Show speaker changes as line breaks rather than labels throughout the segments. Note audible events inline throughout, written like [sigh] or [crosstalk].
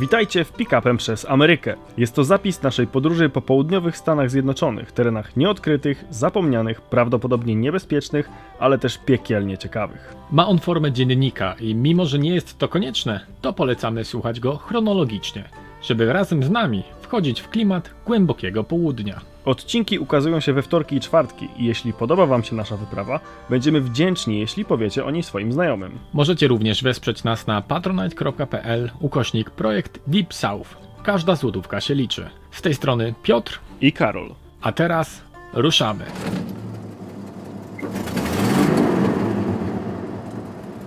Witajcie w Pick-upem przez Amerykę. Jest to zapis naszej podróży po południowych Stanach Zjednoczonych, terenach nieodkrytych, zapomnianych, prawdopodobnie niebezpiecznych, ale też piekielnie ciekawych.
Ma on formę dziennika i mimo, że nie jest to konieczne, to polecamy słuchać go chronologicznie, żeby razem z nami wchodzić w klimat głębokiego południa.
Odcinki ukazują się we wtorki i czwartki i jeśli podoba Wam się nasza wyprawa, będziemy wdzięczni, jeśli powiecie o niej swoim znajomym.
Możecie również wesprzeć nas na patronite.pl ukośnik projekt Deep South. Każda złotówka się liczy. Z tej strony Piotr,
I Karol.
a teraz ruszamy.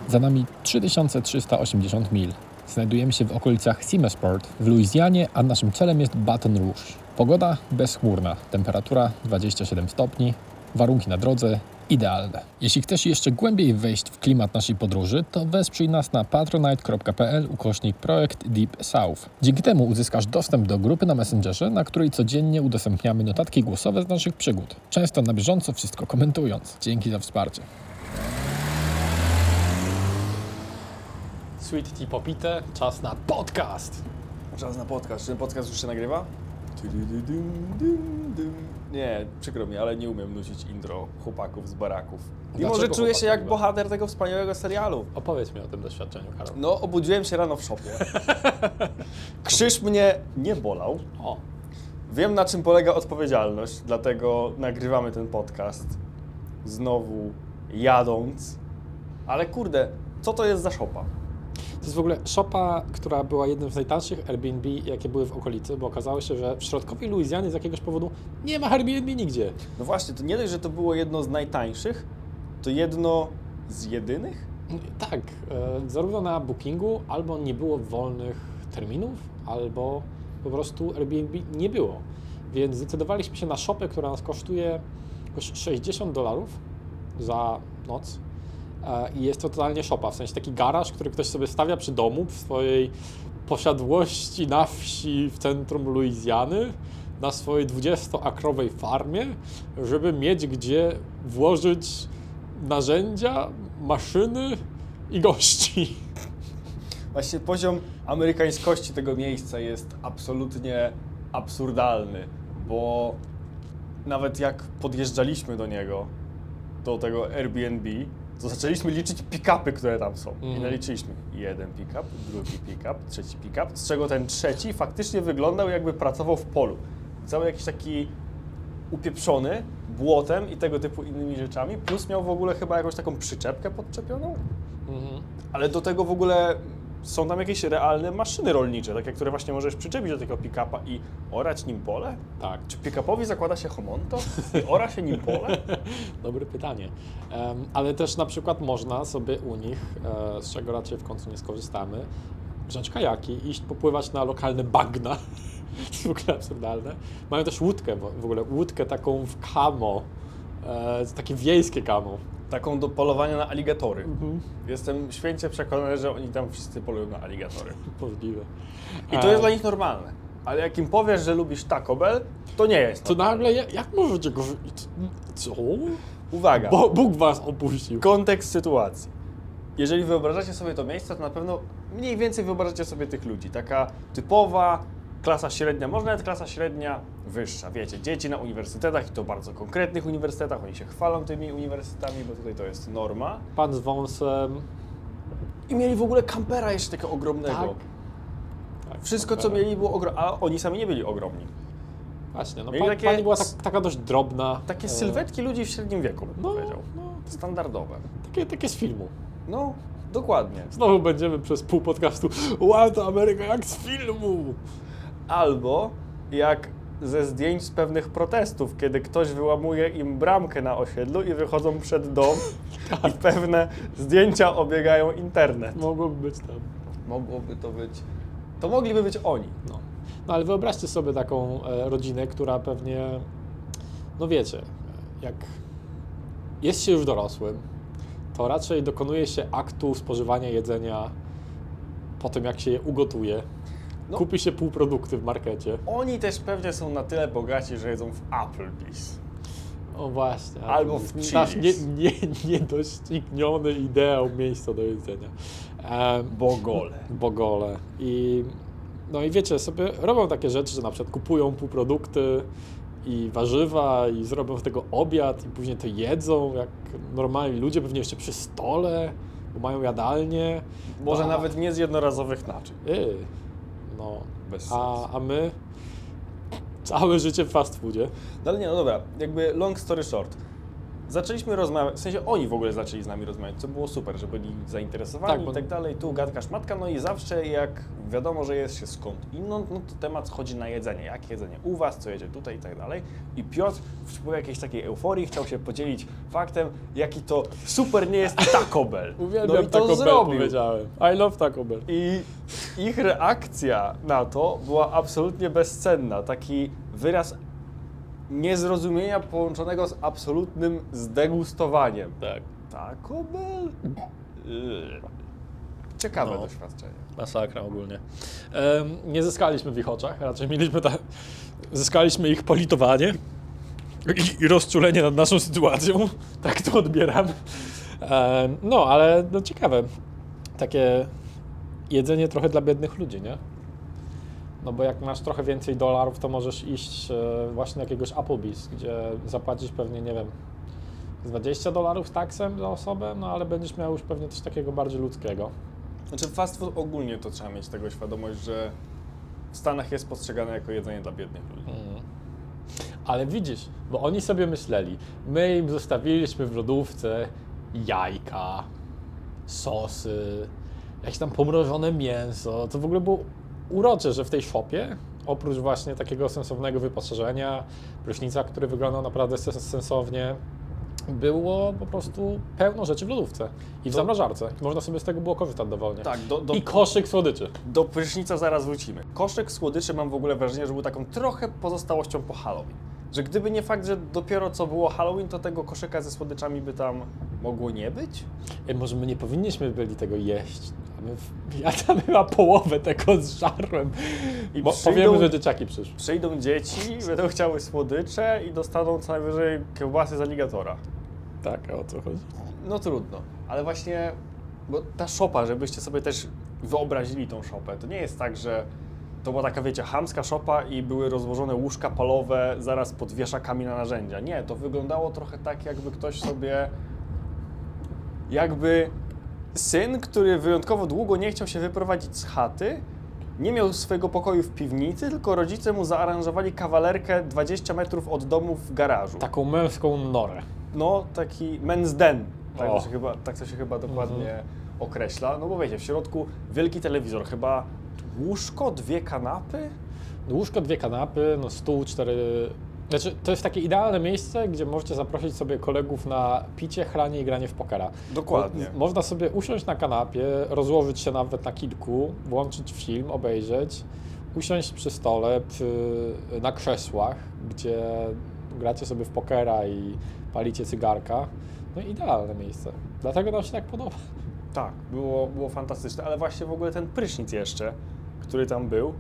Za nami 3380 mil. Znajdujemy się w okolicach Seamersport w Luizjanie, a naszym celem jest Baton Rouge. Pogoda bezchmurna, temperatura 27 stopni, warunki na drodze idealne. Jeśli chcesz jeszcze głębiej wejść w klimat naszej podróży, to wesprzyj nas na patronite.pl ukośnik projekt Deep South. Dzięki temu uzyskasz dostęp do grupy na Messengerze, na której codziennie udostępniamy notatki głosowe z naszych przygód. Często na bieżąco wszystko komentując. Dzięki za wsparcie. Sweet tea popite, czas na podcast.
Czas na podcast. Czy ten podcast już się nagrywa? Nie, przykro mi, ale nie umiem nucić intro chłopaków z baraków. Mimo, że
Dlaczego
czuję się jak bohater tego wspaniałego serialu.
Opowiedz mi o tym doświadczeniu, Karol.
No, obudziłem się rano w szopie. [laughs] Krzyż mnie nie bolał.
O,
Wiem, na czym polega odpowiedzialność, dlatego nagrywamy ten podcast. Znowu jadąc. Ale kurde, co to jest za szopa?
To jest w ogóle szopa, która była jednym z najtańszych Airbnb, jakie były w okolicy, bo okazało się, że w środkowej Luizjanie z jakiegoś powodu nie ma Airbnb nigdzie.
No właśnie, to nie dość, że to było jedno z najtańszych, to jedno z jedynych?
Tak, e, zarówno na bookingu albo nie było wolnych terminów, albo po prostu Airbnb nie było. Więc zdecydowaliśmy się na szopę, która nas kosztuje jakoś 60 dolarów za noc. E, I jest to totalnie szopa, w sensie taki garaż, który ktoś sobie stawia przy domu, w swojej posiadłości na wsi w centrum Luizjany, na swojej 20-akrowej farmie, żeby mieć gdzie włożyć narzędzia, maszyny i gości.
Właśnie poziom amerykańskości tego miejsca jest absolutnie absurdalny, bo nawet jak podjeżdżaliśmy do niego, do tego Airbnb, to zaczęliśmy liczyć pick-upy, które tam są. I
Mhm.
naliczyliśmy jeden pick-up, drugi pick-up, trzeci pick-up, z czego ten trzeci faktycznie wyglądał jakby pracował w polu. Cały jakiś taki upieprzony błotem i tego typu innymi rzeczami, plus miał w ogóle chyba jakąś taką przyczepkę podczepioną.
Mhm.
Ale do tego w ogóle są tam jakieś realne maszyny rolnicze, takie, które właśnie możesz przyczepić do tego pick-upa i orać nim pole?
Tak,
Czy pick-upowi zakłada się homonto i ora się nim pole? [laughs]
dobre pytanie. Em, ale też na przykład można sobie u nich, e, z czego raczej w końcu nie skorzystamy, wziąć kajaki, iść popływać na lokalne bagna. [laughs] w ogóle absurdalne. Mają też łódkę, w w ogóle łódkę taką w kamo, e, takie wiejskie kamo.
Taką do polowania na aligatory. Jestem święcie przekonany, że oni tam wszyscy polują na aligatory. [laughs]
Możliwe.
I to
E,
jest dla nich normalne. Ale jak im powiesz, że lubisz Taco Bell, to nie jest.
To
normalne.
nagle, jak, jak możecie go... Co?
Uwaga.
Bo Bóg was opuścił.
Kontekst sytuacji. Jeżeli wyobrażacie sobie to miejsce, to na pewno mniej więcej wyobrażacie sobie tych ludzi. Taka typowa klasa średnia, może nawet klasa średnia wyższa. Wiecie, dzieci na uniwersytetach i to bardzo konkretnych uniwersytetach. Oni się chwalą tymi uniwersytetami, bo tutaj to jest norma.
Pan z wąsem.
I mieli w ogóle kampera jeszcze takiego ogromnego.
Tak. Tak,
Wszystko, co
kampera.
mieli, było ogromne. A oni sami nie byli ogromni.
Właśnie, no
Mieli
pa,
takie
pani była tak, taka dość drobna.
Takie
e,
sylwetki ludzi w średnim wieku, bym
No,
powiedział.
no,
Standardowe.
takie, takie z filmu.
No, dokładnie.
Znowu będziemy przez pół podcastu Wow, to Ameryka jak z filmu!
Albo jak ze zdjęć z pewnych protestów, kiedy ktoś wyłamuje im bramkę na osiedlu i wychodzą przed dom i pewne zdjęcia obiegają internet.
Mogłoby być tam.
Mogłoby to być. To mogliby być oni.
No. no ale wyobraźcie sobie taką e, rodzinę, która pewnie, no wiecie, jak jest się już dorosłym, to raczej dokonuje się aktu spożywania jedzenia po tym, jak się je ugotuje.
No.
kupi się półprodukty w markecie.
Oni też pewnie są na tyle bogaci, że jedzą w Applebee's.
O właśnie.
Albo w
jest Nasz nie,
Chili's.
nie, niedościgniony ideał miejsca do jedzenia. Em,
Bogole.
Bogole. I, no i wiecie, sobie robią takie rzeczy, że na przykład kupują półprodukty i warzywa i zrobią z tego obiad i później to jedzą jak normalni ludzie, pewnie jeszcze przy stole, bo mają jadalnię.
Może nawet nie z jednorazowych naczyń.
Yy, no.
Bez
A,
sensu.
a my całe życie w fast foodzie.
No ale nie, no dobra, jakby long story short. Zaczęliśmy rozmawiać, w sensie oni w ogóle zaczęli z nami rozmawiać, co było super, że byli zainteresowani
Tak, bo-
i tak dalej, tu gadka szmatka, no i zawsze jak wiadomo, że jest się skąd inną, no to temat schodzi na jedzenie, jakie jedzenie u Was, co jedzie tutaj i tak dalej. I Piotr w jakiejś takiej euforii chciał się podzielić faktem, jaki to super nie jest Taco Bell. [laughs]
Uwielbiam
no i to
Taco Bell,
zrobił.
powiedziałem. I love Taco Bell.
I ich reakcja na to była absolutnie bezcenna. Taki wyraz niezrozumienia połączonego z absolutnym zdegustowaniem.
Tak.
Taco Bell? Yy. Ciekawe
No.
doświadczenie.
Masakra ogólnie. Em, nie zyskaliśmy w ich oczach, raczej mieliśmy ta... zyskaliśmy ich politowanie i, i rozczulenie nad naszą sytuacją. [laughs] Tak to odbieram. Em, no, ale no ciekawe. Takie jedzenie trochę dla biednych ludzi, nie? No bo jak masz trochę więcej dolarów, to możesz iść e, właśnie do jakiegoś Applebee's, gdzie zapłacisz pewnie, nie wiem, z 20 dolarów taksem za osobę, no ale będziesz miał już pewnie coś takiego bardziej ludzkiego.
Znaczy fast food ogólnie to trzeba mieć tego świadomość, że w Stanach jest postrzegane jako jedzenie dla biednych ludzi.
Mhm. Ale widzisz, bo oni sobie myśleli, my im zostawiliśmy w lodówce jajka, sosy, jakieś tam pomrożone mięso. To w ogóle było urocze, że w tej shopie, oprócz właśnie takiego sensownego wyposażenia, prysznica, który wyglądał naprawdę sens- sensownie, było po prostu pełno rzeczy w lodówce i w
To-
zamrażarce. Można sobie z tego było korzystać dowolnie.
Tak, do, do,
I koszyk słodyczy.
Do prysznica zaraz wrócimy. Koszyk słodyczy mam w ogóle wrażenie, że był taką trochę pozostałością po Halloween. Że gdyby nie fakt, że dopiero co było Halloween, to tego koszyka ze słodyczami by tam mogło nie być?
Ej, może my nie powinniśmy byli tego jeść. Ja tam chyba połowę tego zżarłem.
I
Bo
przyjdą-
powiemy, że dzieciaki przyszły.
Przyjdą dzieci, będą chciały słodycze i dostaną co najwyżej kiełbasy z aligatora.
Tak, a o co chodzi?
No trudno, ale właśnie, bo ta szopa, żebyście sobie też wyobrazili tą szopę, to nie jest tak, że to była taka, wiecie, chamska szopa i były rozłożone łóżka palowe zaraz pod wieszakami na narzędzia. Nie, to wyglądało trochę tak, jakby ktoś sobie, jakby syn, który wyjątkowo długo nie chciał się wyprowadzić z chaty, nie miał swojego pokoju w piwnicy, tylko rodzice mu zaaranżowali kawalerkę 20 metrów od domu w garażu.
Taką męską norę.
No, taki men's den, tak
O.
to się chyba, tak to się chyba dokładnie określa. No bo wiecie, w środku wielki telewizor, chyba łóżko, dwie kanapy.
Łóżko, dwie kanapy, no stół, cztery... Znaczy, to jest takie idealne miejsce, gdzie możecie zaprosić sobie kolegów na picie, chranie i granie w pokera.
Dokładnie.
Mo- Można sobie usiąść na kanapie, rozłożyć się nawet na kilku, włączyć film, obejrzeć, usiąść przy stole, przy, na krzesłach, gdzie gracie sobie w pokera i palicie cygarka. No idealne miejsce. Dlatego nam się tak podoba.
Tak, było, było fantastyczne, ale właśnie w ogóle ten prysznic jeszcze, który tam był.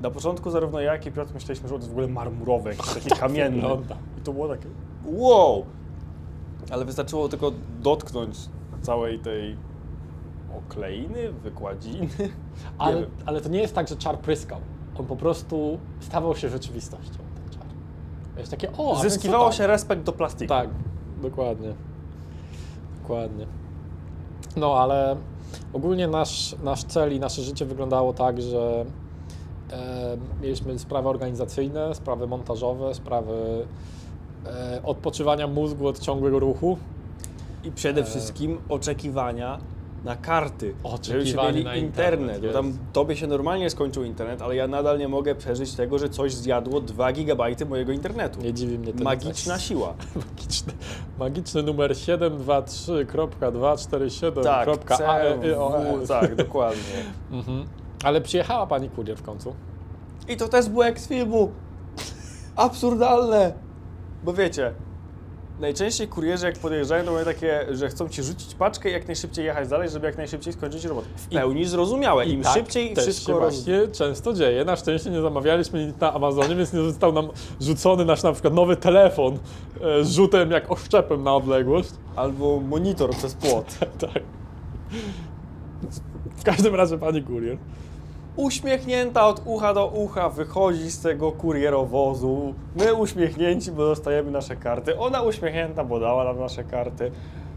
Na początku zarówno ja, jak i Piotr myśleliśmy, że to jest w ogóle marmurowe, jakieś takie [laughs] kamienne.
wygląda.
I to było takie wow! Ale wystarczyło tylko dotknąć całej tej okleiny, wykładziny. [laughs]
Ale,
wiem.
ale to nie jest tak, że czar pryskał. On po prostu stawał się rzeczywistością, ten czar. Jest takie, o, a więc
Zyskiwało
to
się respekt do plastiku.
Tak, dokładnie. Dokładnie. No, ale ogólnie nasz, nasz cel i nasze życie wyglądało tak, że mieliśmy sprawy organizacyjne, sprawy montażowe, sprawy e, odpoczywania mózgu od ciągłego ruchu.
I przede
E.
wszystkim oczekiwania na karty. Mieli
na
internet.
internet,
bo tam tobie się normalnie skończył internet, ale ja nadal nie mogę przeżyć tego, że coś zjadło 2 gigabajty mojego internetu.
Nie dziwi mnie to.
Magiczna siła. [laughs]
Magiczny, magiczny numer 723.247.
Tak,
E,
tak, dokładnie. [laughs]
Mhm. Ale przyjechała pani kurier w końcu.
I to też było jak z filmu. Absurdalne. Bo wiecie, Najczęściej kurierzy jak podjeżdżają, to mają takie, że chcą ci rzucić paczkę i jak najszybciej jechać dalej, żeby jak najszybciej skończyć robotę. W pełni zrozumiałe. Im
tak
szybciej
też
wszystko
się
roz...
właśnie często dzieje. Na szczęście nie zamawialiśmy nic na Amazonie, więc nie został nam rzucony nasz na przykład nowy telefon e, z rzutem jak oszczepem na odległość.
Albo monitor przez płot. [laughs]
tak. W każdym razie pani kurier.
Uśmiechnięta od ucha do ucha wychodzi z tego kurierowozu. My uśmiechnięci, bo dostajemy nasze karty. Ona uśmiechnięta, bo dała nam nasze karty.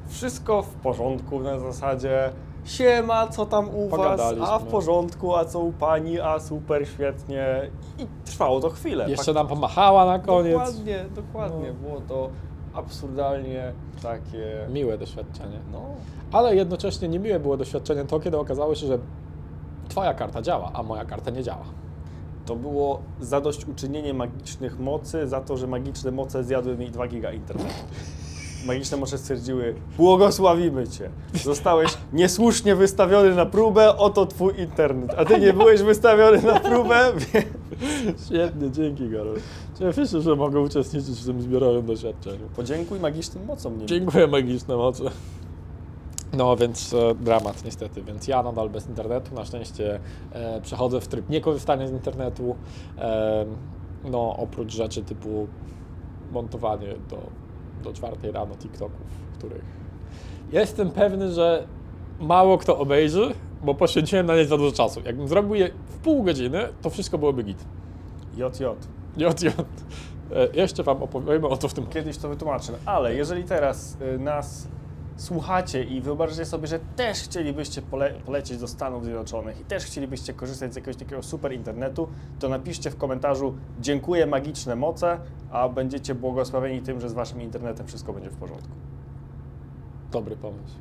Wszystko w porządku na zasadzie. Siema, co tam u was? A w porządku, a co u pani? A super, świetnie. I trwało to chwilę.
Jeszcze nam pomachała na koniec.
Dokładnie, dokładnie.
No.
Było to absurdalnie takie.
Miłe doświadczenie.
No,
Ale jednocześnie niemiłe było doświadczenie to, kiedy okazało się, że twoja karta działa, a moja karta nie działa.
to było zadośćuczynienie magicznych mocy za to, że magiczne moce zjadły mi 2 giga internetu. Magiczne moce stwierdziły, błogosławimy Cię. Zostałeś niesłusznie wystawiony na próbę, oto Twój internet. A Ty nie byłeś wystawiony na próbę, więc...
Świetnie, dzięki Karol. Cieszę się, że mogę uczestniczyć w tym zbiorowym doświadczeniu.
Podziękuj magicznym mocom. Nie
Dziękuję magiczne moce. No więc e, dramat niestety, więc ja nadal bez internetu, na szczęście e, przechodzę w tryb niekorzystania z internetu, e, no oprócz rzeczy typu montowanie do, do czwartej rano TikToków, których jestem pewny, że mało kto obejrzy, bo poświęciłem na nie za dużo czasu. Jakbym zrobił je w pół godziny, to wszystko byłoby git.
JJ.
Jot. E, jeszcze Wam opowiemy o to w tym
Kiedyś to wytłumaczę. Ale jeżeli teraz y, nas słuchacie i wyobraźcie sobie, że też chcielibyście pole polecieć do Stanów Zjednoczonych i też chcielibyście korzystać z jakiegoś takiego super internetu, to napiszcie w komentarzu dziękuję magiczne moce, a będziecie błogosławieni tym, że z waszym internetem wszystko będzie w porządku.
Dobry pomysł.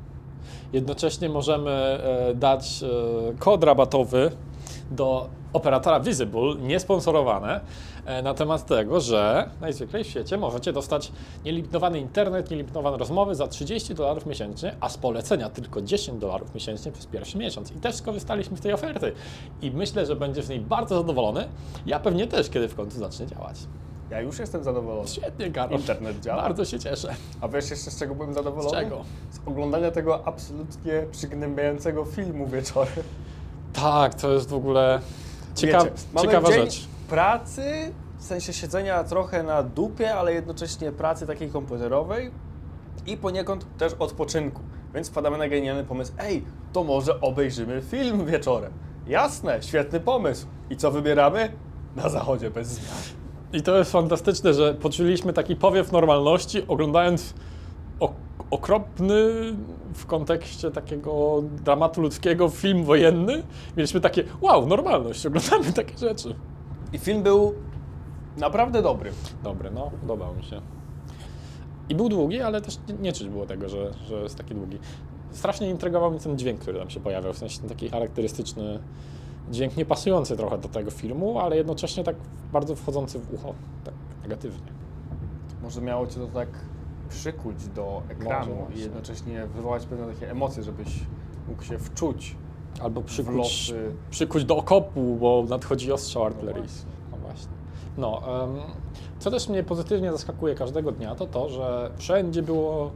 Jednocześnie możemy e, dać e, kod rabatowy do operatora Visible, niesponsorowane, e, na temat tego, że najzwyklej w świecie możecie dostać nielimitowany internet, nielimitowane rozmowy za 30 dolarów miesięcznie, a z polecenia tylko 10 dolarów miesięcznie przez pierwszy miesiąc. I też skorzystaliśmy z tej oferty. I myślę, że będziesz z niej bardzo zadowolony. Ja pewnie też, kiedy w końcu zacznie działać.
Ja już jestem zadowolony.
Świetnie, Karol.
Internet działa.
Bardzo się cieszę.
A wiesz jeszcze z czego byłem zadowolony?
Z czego?
Z oglądania tego absolutnie przygnębiającego filmu wieczorem.
Tak, to jest w ogóle cieka
Wiecie, mamy
ciekawa
dzień
rzecz.
pracy, w sensie siedzenia trochę na dupie, ale jednocześnie pracy takiej komputerowej i poniekąd też odpoczynku. Więc wpadamy na genialny pomysł, ej, to może obejrzymy film wieczorem. Jasne, świetny pomysł. I co wybieramy? Na zachodzie bez zmian.
I to jest fantastyczne, że poczuliśmy taki powiew normalności, oglądając okropny w kontekście takiego dramatu ludzkiego film wojenny. Mieliśmy takie, wow, normalność, oglądamy takie rzeczy.
I film był naprawdę dobry.
Dobry, no, podobał mi się. I był długi, ale też nie, czuć było tego, że, że jest taki długi. Strasznie intrygował mnie ten dźwięk, który tam się pojawiał, w sensie ten taki charakterystyczny dźwięk, nie pasujący trochę do tego filmu, ale jednocześnie tak bardzo wchodzący w ucho, tak negatywnie.
Może miało cię to tak przykuć do ekranu i jednocześnie wywołać pewne takie emocje, żebyś mógł się wczuć
Albo
w
przykuć,
losy.
przykuć do okopu, bo nadchodzi ostrzał artyleryjski.
właśnie.
No właśnie. No, em, co też mnie pozytywnie zaskakuje każdego dnia, to to, że wszędzie było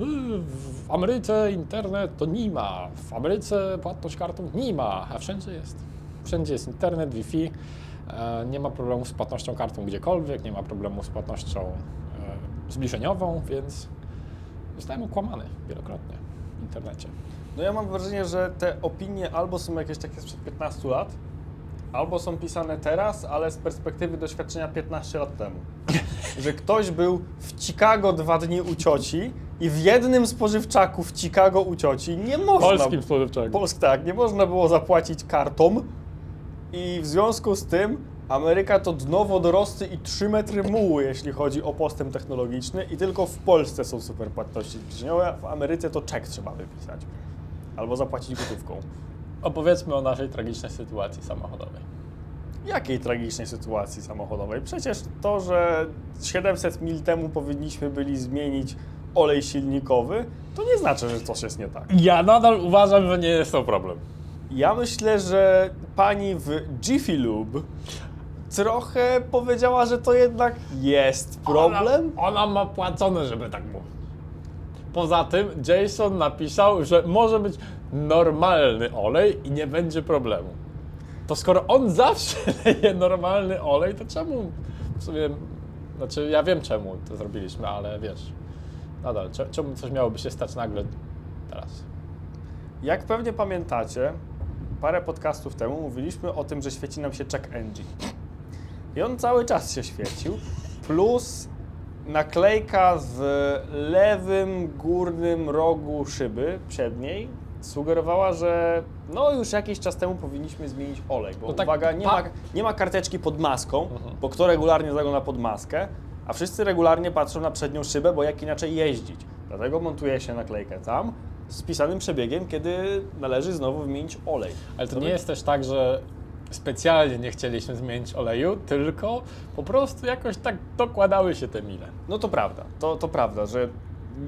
"Y, w Ameryce internet to nie ma, w Ameryce płatność kartą nie ma, a wszędzie jest. Wszędzie jest internet, Wi-Fi, e, nie ma problemu z płatnością kartą gdziekolwiek, nie ma problemu z płatnością zbliżeniową, więc zostałem okłamany wielokrotnie w internecie.
No ja mam wrażenie, że te opinie albo są jakieś takie sprzed 15 lat, albo są pisane teraz, ale z perspektywy doświadczenia 15 lat temu. [laughs] Że ktoś był w Chicago dwa dni u cioci i w jednym spożywczaku w Chicago u cioci nie można...
Polskim spożywczego.
Polsk, tak, nie można było zapłacić kartą i w związku z tym Ameryka to dno wodorosty i 3 metry mułu, jeśli chodzi o postęp technologiczny i tylko w Polsce są super płatności zbliżeniowe, a w Ameryce to czek trzeba wypisać. Albo zapłacić gotówką.
Opowiedzmy o naszej tragicznej sytuacji samochodowej.
Jakiej tragicznej sytuacji samochodowej? Przecież to, że 700 mil temu powinniśmy byli zmienić olej silnikowy, to nie znaczy, że coś jest nie tak.
Ja nadal uważam, że nie jest to problem.
Ja myślę, że pani w Jiffy Lube trochę powiedziała, że to jednak jest problem.
Ona, ona ma płacone, żeby tak mówić. Poza tym Jason napisał, że może być normalny olej i nie będzie problemu. To skoro on zawsze [laughs] leje normalny olej, to czemu w sumie... Znaczy ja wiem czemu to zrobiliśmy, ale wiesz, nadal, cze- czemu coś miałoby się stać nagle teraz?
Jak pewnie pamiętacie, parę podcastów temu mówiliśmy o tym, że świeci nam się check engine. I on cały czas się świecił, plus naklejka w lewym górnym rogu szyby przedniej sugerowała, że no już jakiś czas temu powinniśmy zmienić olej, bo
No tak
uwaga, nie,
pa-
ma, nie ma karteczki pod maską,
Mhm.
bo kto regularnie zagląda pod maskę, a wszyscy regularnie patrzą na przednią szybę, bo jak inaczej jeździć. Dlatego montuje się naklejkę tam z wpisanym przebiegiem, kiedy należy znowu wymienić olej.
Ale to nie jest też tak, że specjalnie nie chcieliśmy zmienić oleju, tylko po prostu jakoś tak dokładały się te mile.
No to prawda, to, to prawda, że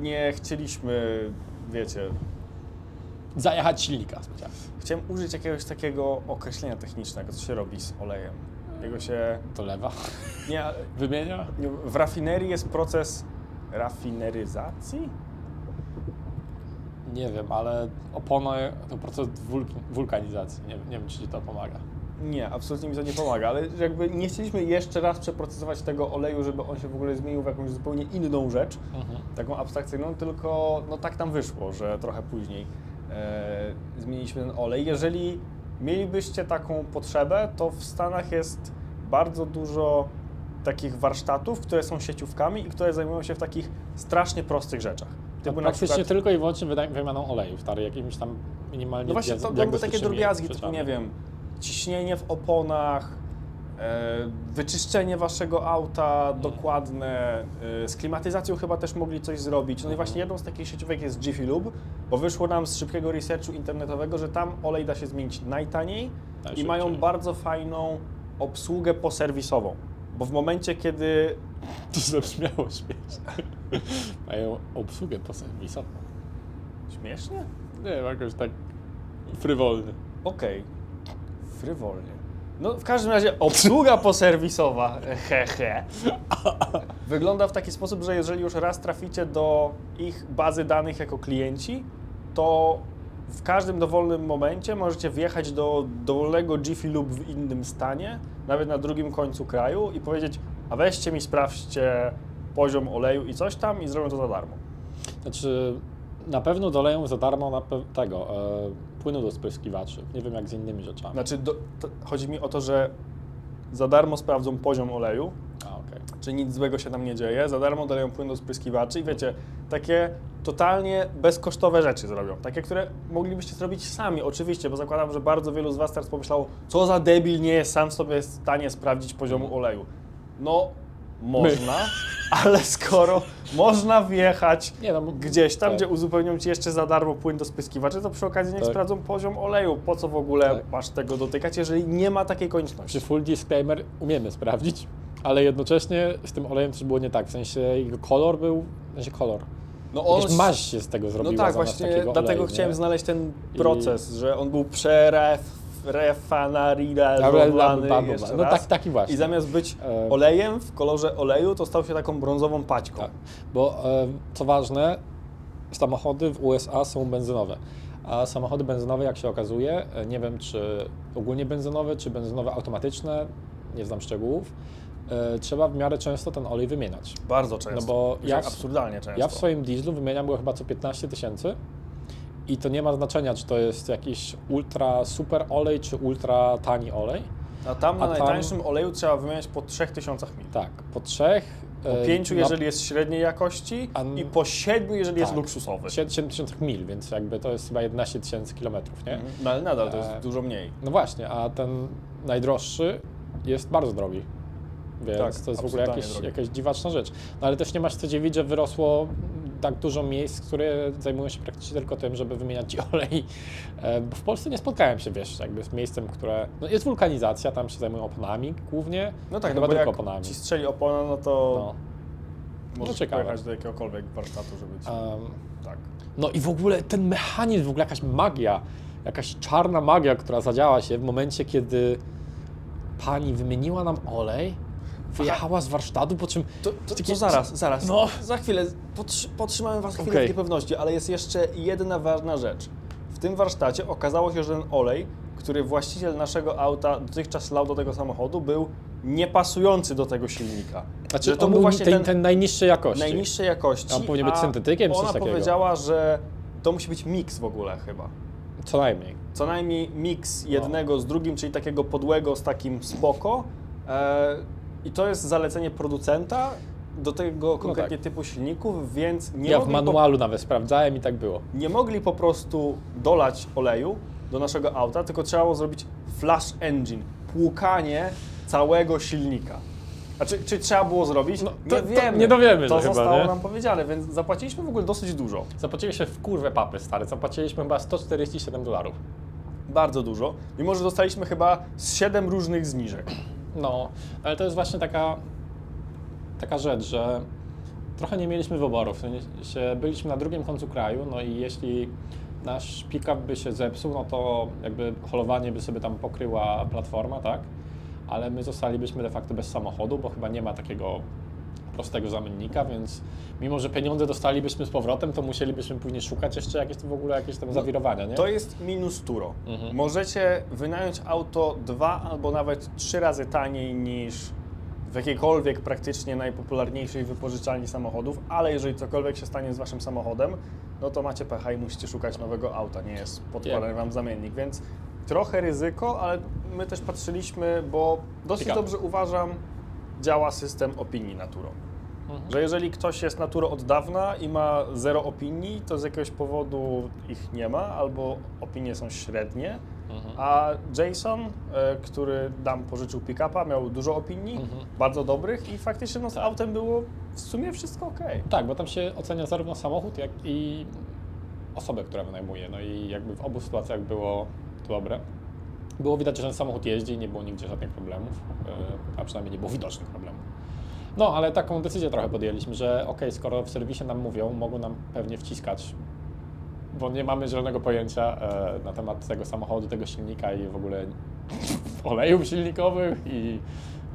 nie chcieliśmy, wiecie,
Zajechać silnika specjalnie.
chciałem użyć jakiegoś takiego określenia technicznego, co się robi z olejem. Jego się,
To lewa.
nie, [laughs]
Wymienia?
nie, w rafinerii jest proces rafineryzacji?
Nie wiem, ale opony to proces wul wulkanizacji. Nie, nie wiem, czy ci to pomaga.
Nie, absolutnie mi to nie pomaga, ale jakby nie chcieliśmy jeszcze raz przeprocesować tego oleju, żeby on się w ogóle zmienił w jakąś zupełnie inną rzecz, taką abstrakcyjną, tylko no tak tam wyszło, że trochę później e, zmieniliśmy ten olej. Jeżeli mielibyście taką potrzebę, to w Stanach jest bardzo dużo takich warsztatów, które są sieciówkami i które zajmują się w takich strasznie prostych rzeczach. Typu
praktycznie
przykład,
tylko i wyłącznie wymianą oleju, stary, jakimiś tam minimalnie
no właśnie, to, były takie drobiazgi, typu nie wiem, ciśnienie w oponach, e, wyczyszczenie waszego auta
Mhm.
dokładne, e, z klimatyzacją chyba też mogli coś zrobić. No i
Mhm.
właśnie jedną z takich sieciówek jest Jiffy Lube, bo wyszło nam z szybkiego researchu internetowego, że tam olej da się zmienić najtaniej i
Najszybciej.
mają bardzo fajną obsługę poserwisową. Bo w momencie, kiedy [laughs]
To zabrzmiało śmiesznie. [laughs] Mają obsługę poserwisową.
Śmiesznie?
Nie wiem, jakoś tak frywolny.
Okej, frywolnie. No w każdym razie obsługa poserwisowa, [laughs] he he, wygląda w taki sposób, że jeżeli już raz traficie do ich bazy danych jako klienci, to w każdym dowolnym momencie możecie wjechać do dowolnego Jiffy Lube w innym stanie, nawet na drugim końcu kraju i powiedzieć, a weźcie mi, sprawdźcie poziom oleju i coś tam i zrobią to za darmo.
Znaczy, na pewno doleją za darmo na tego, e, płynu do spryskiwaczy. Nie wiem jak z innymi rzeczami.
Znaczy, do, to, chodzi mi o to, że za darmo sprawdzą poziom oleju,
A, okej.
czy nic złego się tam nie dzieje, za darmo doleją płyn do spryskiwaczy i wiecie, takie totalnie bezkosztowe rzeczy zrobią, takie, które moglibyście zrobić sami, oczywiście, bo zakładam, że bardzo wielu z Was teraz pomyślało, co za debil nie jest sam sobie w stanie sprawdzić poziomu oleju. No, można, ale skoro można wjechać
Nie, no,
gdzieś tam,
tak.
gdzie uzupełnią Ci jeszcze za darmo płyn do spryskiwaczy, to przy okazji niech
Tak.
sprawdzą poziom oleju. Po co w ogóle
Tak.
masz tego dotykać, jeżeli nie ma takiej konieczności?
Przy full disclaimer umiemy sprawdzić, ale jednocześnie z tym olejem też było nie tak. W sensie jego kolor był, w sensie kolor.
No
Jakaś maź się z tego
No
zrobiła
tak,
zamiast
właśnie dlatego
oleju,
chciałem znaleźć ten
I-
proces, że on był przerefanerizowany jeszcze
No tak, taki właśnie.
I zamiast być
E,
olejem w kolorze oleju, to stał się taką brązową paćką.
Tak, bo e, co ważne, samochody w USA są benzynowe. A samochody benzynowe, jak się okazuje, e, nie wiem czy ogólnie benzynowe, czy benzynowe automatyczne, nie znam szczegółów, trzeba w miarę często ten olej wymieniać.
Bardzo często.
No bo ja
absurdalnie często.
Ja w swoim dieslu wymieniam go chyba co 15 tysięcy i to nie ma znaczenia, czy to jest jakiś ultra super olej, czy ultra tani olej.
A tam na
a tam-
najtańszym oleju trzeba wymieniać po 3000 mil.
Tak, po trzech.
Po
e,
5,
na-
jeżeli jest średniej jakości
A-
i po 7, jeżeli jest
tak,
luksusowy.
7 tysięcy mil, więc jakby to jest chyba 11 tysięcy kilometrów, nie?
Mhm. No ale nadal to jest
E,
dużo mniej.
No właśnie, a ten najdroższy jest bardzo drogi. Więc
Tak,
to jest w ogóle
drogi.
jakaś dziwaczna rzecz. No ale też nie masz co dziwić, że wyrosło tak dużo miejsc, które zajmują się praktycznie tylko tym, żeby wymieniać ci [laughs] olej. E, Bo w Polsce nie spotkałem się, wiesz, jakby z miejscem, które... No jest wulkanizacja, tam się zajmują oponami głównie.
No tak, no
chyba
bo
tylko
jak
oponami.
ci strzeli opona, no to
No.
możesz
no
pojechać do jakiegokolwiek warsztatu, żeby ci...
Em,
tak.
No i w ogóle ten mechanizm, w ogóle jakaś magia, jakaś czarna magia, która zadziała się w momencie, kiedy pani wymieniła nam olej, wyjechała z warsztatu, po czym...
To, to,
Takie-
to zaraz, zaraz.
No.
Za chwilę, potrzy, potrzymamy Was chwilę
Okej.
w niepewności, ale jest jeszcze jedna ważna rzecz. W tym warsztacie okazało się, że ten olej, który właściciel naszego auta dotychczas lał do tego samochodu, był niepasujący do tego silnika.
Znaczy,
Że to był właśnie
ten,
ten,
ten najniższej jakości.
najniższej jakości.
On powinien być syntetykiem czy
Ona
coś takiego.
powiedziała, że to musi być miks w ogóle chyba.
Co najmniej.
Co najmniej miks jednego z drugim, czyli takiego podłego z takim spoko. E, I to jest zalecenie producenta do tego konkretnie typu silników, więc nie
ja w
mogli, po,
manualu nawet sprawdzałem i tak było.
nie mogli po prostu dolać oleju do naszego auta, tylko trzeba było zrobić flash engine, płukanie całego silnika. A czy, czy trzeba było zrobić?
No,
nie
to- to
wiemy.
nie dowiemy
To
się chyba,
zostało
nie?
nam powiedziane, więc zapłaciliśmy w ogóle dosyć dużo.
Zapłaciliśmy w kurwę papy, stary. Zapłaciliśmy chyba 147 dolarów.
Bardzo dużo. Mimo, że dostaliśmy chyba z 7 różnych zniżek.
No, ale to jest właśnie taka, taka rzecz, że trochę nie mieliśmy wyboru. W sensie byliśmy na drugim końcu kraju, no i jeśli nasz pick-up by się zepsuł, no to jakby holowanie by sobie tam pokryła platforma, tak? Ale my zostalibyśmy de facto bez samochodu, bo chyba nie ma takiego prostego zamiennika, więc mimo, że pieniądze dostalibyśmy z powrotem, to musielibyśmy później szukać jeszcze jakieś w ogóle jakieś tam zawirowania, nie?
To jest minus turo.
Mhm.
Możecie wynająć auto dwa albo nawet trzy razy taniej niż w jakiejkolwiek praktycznie najpopularniejszej wypożyczalni samochodów, ale jeżeli cokolwiek się stanie z waszym samochodem, no to macie pecha i musicie szukać nowego auta, nie jest podkładany wam zamiennik, więc trochę ryzyko, ale my też patrzyliśmy, bo dosyć
Ciekawe.
dobrze uważam działa system opinii naturą.
Mhm.
Że jeżeli ktoś jest naturą od dawna i ma zero opinii, to z jakiegoś powodu ich nie ma, albo opinie są średnie.
Mhm.
A Jason, e, który nam pożyczył pick-upa, miał dużo opinii,
Mhm.
bardzo dobrych i faktycznie no, z autem było w sumie wszystko ok.
Tak, bo tam się ocenia zarówno samochód, jak i osobę, która wynajmuje. No i jakby w obu sytuacjach było to dobre. Było widać, że ten samochód jeździ, nie było nigdzie żadnych problemów, yy, a przynajmniej nie było widocznych problemów. No, ale taką decyzję trochę podjęliśmy, że ok, skoro w serwisie nam mówią, mogą nam pewnie wciskać, bo nie mamy zielonego pojęcia e, na temat tego samochodu, tego silnika i w ogóle [laughs] olejów silnikowych i,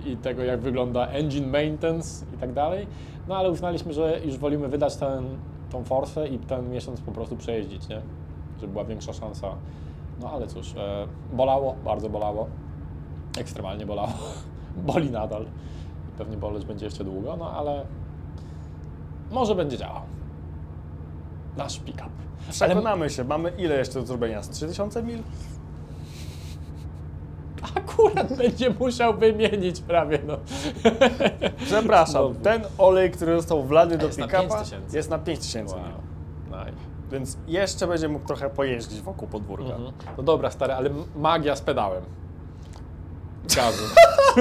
i tego, jak wygląda engine maintenance i tak dalej. No ale uznaliśmy, że już wolimy wydać ten, tą forsę i ten miesiąc po prostu przejeździć, nie? Żeby była większa szansa. No ale cóż, e, bolało, bardzo bolało. Ekstremalnie bolało. [laughs] Boli nadal. Pewnie boleć będzie jeszcze długo, no ale może będzie działał. Nasz pick-up. Ale
Przekonamy się, mamy ile jeszcze do zrobienia? Z 3000 mil?
akurat będzie musiał wymienić prawie, no.
Przepraszam, ten olej, który został wlany do pick-upa 5000. jest na 5000
Wow.
mil.
Nice.
Więc jeszcze będzie mógł trochę pojeździć wokół podwórka.
Mhm. No dobra, stary, ale magia z pedałem. Gazu.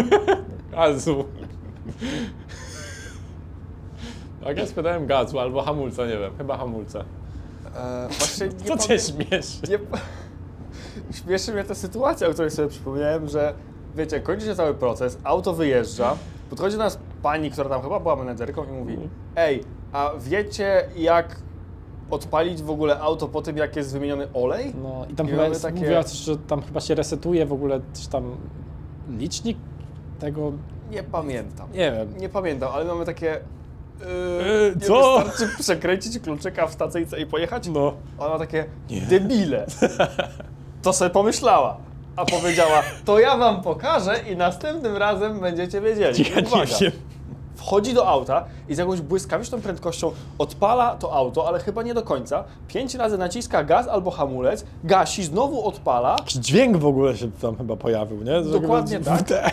[laughs] gazu. Magia z pedałem gazu albo hamulca, nie wiem, chyba hamulca.
E, właśnie [laughs] nie
Co cię
pamię-
śmieszy?
nie... Śmieszy mnie ta sytuacja, o której sobie przypomniałem, że wiecie, kończy się cały proces, auto wyjeżdża, podchodzi do nas pani, która tam chyba była menedżerką i mówi Ej, a wiecie jak odpalić w ogóle auto po tym, jak jest wymieniony olej?
No i tam
I
chyba
mamy
jest,
takie-
mówiła coś, że tam chyba się resetuje w ogóle też tam licznik tego,
Nie pamiętam.
nie wiem.
Nie pamiętam, ale mamy takie... Yy,
Yy,
nie
co?
wystarczy [laughs] przekręcić kluczyka w stacyjce i pojechać?
No.
Ona takie, debile. To sobie pomyślała. A powiedziała, to ja wam pokażę i następnym razem będziecie wiedzieli.
Nie
Uwaga.
wiem.
Wchodzi do auta i z jakąś błyskawiczną prędkością odpala to auto, ale chyba nie do końca. Pięć razy naciska gaz albo hamulec, gasi, znowu odpala
Jakiś dźwięk w ogóle się tam chyba pojawił, nie? Że
Dokładnie
jakby-
tak.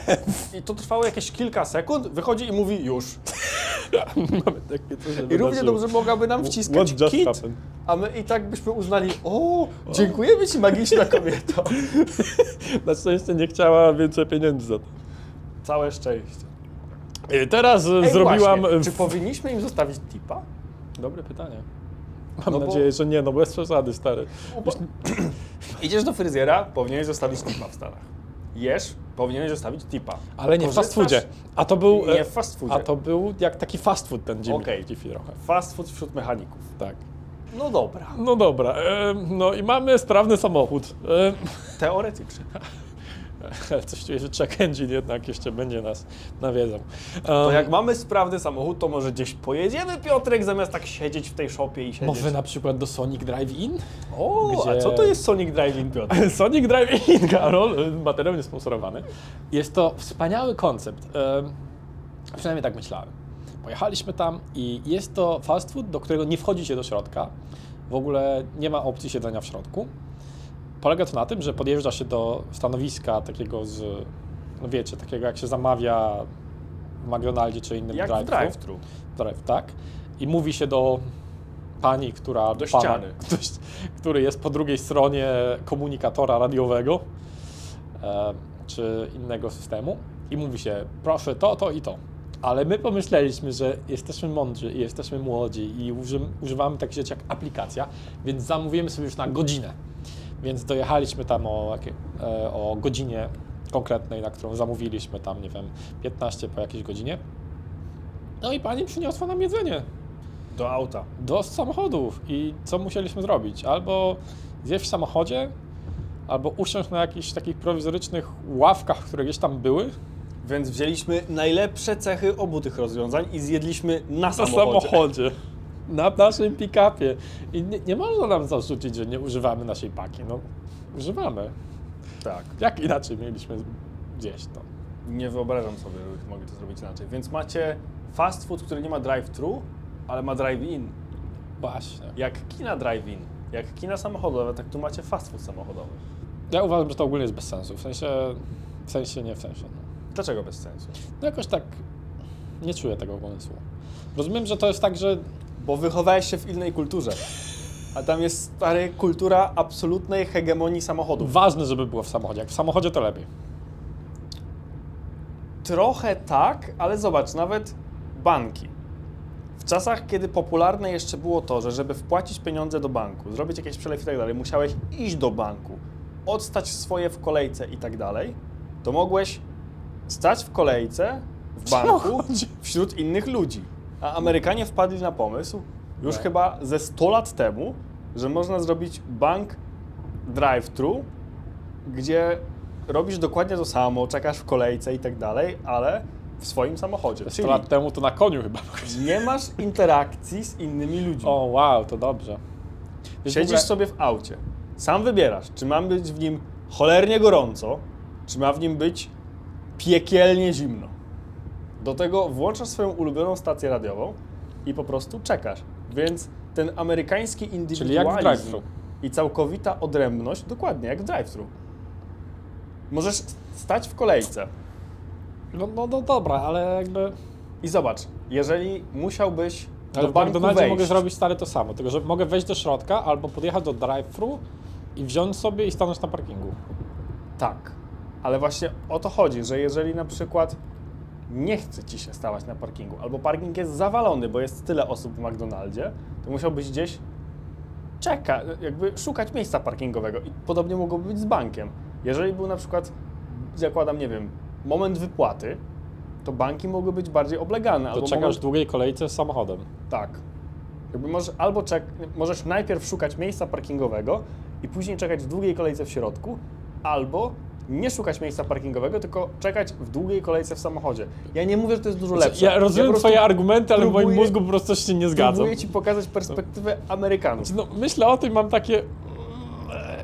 i to trwało jakieś kilka sekund, wychodzi i mówi już. [laughs]
Mamy takie coś, że
I równie
wydarzyło.
dobrze mogłaby nam wciskać
just
kit,
happened?
a my i tak byśmy uznali, o, dziękujemy ci magiczna kobieto. [laughs]
Na szczęście nie chciała więcej pieniędzy za to.
Całe szczęście.
I teraz e,
Ej,
zrobiłam...
Właśnie,
e,
czy powinniśmy im zostawić tipa?
Dobre pytanie. Mam
No bo-
nadzieję, że nie, no bez przesady, stary. [clears throat]
Idziesz do fryzjera, powinieneś zostawić tipa w Stanach. Jesz, powinieneś zostawić tipa.
Ale nie w fast foodzie. A to był... e,
Nie w fast foodzie.
A to był jak taki fast food ten Jimmy
Okej.
Diffie trochę.
Fast food wśród mechaników.
Tak.
No dobra,
No dobra, e, no i mamy sprawny samochód. E,
teoretycznie. [laughs]
Coś czuję, że check engine jednak jeszcze będzie nas nawiedzał.
To
Um,
jak mamy sprawny samochód, to może gdzieś pojedziemy, Piotrek, zamiast tak siedzieć w tej szopie i siedzieć.
Może na przykład do Sonic Drive-In?
O, a
gdzie-
co to jest Sonic Drive-In, Piotr? [laughs]
Sonic Drive-In, Karol, materiał niesponsorowany. Jest to wspaniały koncept. Em, Przynajmniej tak myślałem. Pojechaliśmy tam i jest to fast food, do którego nie wchodzi się do środka. W ogóle nie ma opcji siedzenia w środku. Polega to na tym, że podjeżdża się do stanowiska takiego z, no wiecie, takiego jak się zamawia w McDonaldzie czy innym
Jak w
drive-thru.
drive-thru.
drive, tak. I mówi się do pani, która.
Do ściany. [laughs]
ktoś, który jest po drugiej stronie komunikatora radiowego e, czy innego systemu. I mówi się, proszę to, to i to. Ale my pomyśleliśmy, że jesteśmy mądrzy i jesteśmy młodzi i uży, używamy takich rzeczy jak aplikacja, więc zamówimy sobie już na godzinę. Więc dojechaliśmy tam o, e, o godzinie konkretnej, na którą zamówiliśmy tam, nie wiem, 15 po jakiejś godzinie. No i pani przyniosła nam jedzenie
Do auta.
do samochodów. I co musieliśmy zrobić? Albo zjeść w samochodzie, albo usiąść na jakichś takich prowizorycznych ławkach, które gdzieś tam były.
Więc wzięliśmy najlepsze cechy obu tych rozwiązań i zjedliśmy na
Na
samochodzie.
samochodzie. Na naszym pick-upie. I nie, nie można nam zarzucić, że nie używamy naszej paki. No, używamy.
Tak.
Jak inaczej mieliśmy gdzieś to?
Nie wyobrażam sobie, żeby mogli to zrobić inaczej. Więc macie fast food, który nie ma drive-thru, ale ma drive-in.
Właśnie.
Jak kina drive-in, jak kina samochodowe, tak tu macie fast food samochodowy.
Ja uważam, że to ogólnie jest bez sensu. W sensie, w sensie nie w sensie. No.
Dlaczego bez sensu?
No jakoś tak nie czuję tego pomysłu. Rozumiem, że to jest tak, że
Bo wychowałeś się w innej kulturze. A tam jest stary kultura absolutnej hegemonii samochodów.
ważne, żeby było w samochodzie. Jak w samochodzie, to lepiej.
Trochę tak, ale zobacz, nawet banki. W czasach, kiedy popularne jeszcze było to, że żeby wpłacić pieniądze do banku, zrobić jakiś przelew i tak dalej, musiałeś iść do banku, odstać swoje w kolejce i tak dalej, to mogłeś stać w kolejce w banku wśród innych ludzi. A Amerykanie wpadli na pomysł już
Tak.
chyba ze 100 lat temu, że można zrobić bank drive-thru, gdzie robisz dokładnie to samo, czekasz w kolejce i tak dalej, ale w swoim samochodzie.
100
Czyli
lat temu to na koniu chyba.
nie masz interakcji z innymi ludźmi.
O, wow, to dobrze. Wiesz,
Siedzisz
ogóle-
sobie w aucie. Sam wybierasz, czy ma być w nim cholernie gorąco, czy ma w nim być piekielnie zimno. Do tego włączasz swoją ulubioną stację radiową i po prostu czekasz. Więc ten amerykański indywidualizm i całkowita odrębność, dokładnie jak w drive-thru. Możesz stać w kolejce
No, no, no dobra, ale jakby...
i zobacz, jeżeli musiałbyś
Ale
do
w
banku
McDonaldzie mogę zrobić stary to samo, tylko że mogę wejść do środka albo podjechać do drive-thru i wziąć sobie i stanąć na parkingu.
Tak, ale właśnie o to chodzi, że jeżeli na przykład nie chce ci się stawać na parkingu, albo parking jest zawalony, bo jest tyle osób w McDonaldzie, to musiałbyś gdzieś czekać, jakby szukać miejsca parkingowego. I podobnie mogłoby być z bankiem. Jeżeli był na przykład, zakładam, nie wiem, moment wypłaty, to banki mogły być bardziej oblegane.
To
albo
czekasz
mogą,
w długiej kolejce z samochodem.
Tak. Jakby możesz, albo czek, możesz najpierw szukać miejsca parkingowego i później czekać w długiej kolejce w środku, albo nie szukać miejsca parkingowego, tylko czekać w długiej kolejce w samochodzie. Ja nie mówię, że to jest dużo lepsze.
Ja rozumiem
prostu
twoje argumenty, ale w moim
próbuję-
mózgu po prostu się nie zgadza.
Próbuję ci pokazać perspektywę Amerykanów.
No, myślę o tym, mam takie... mm,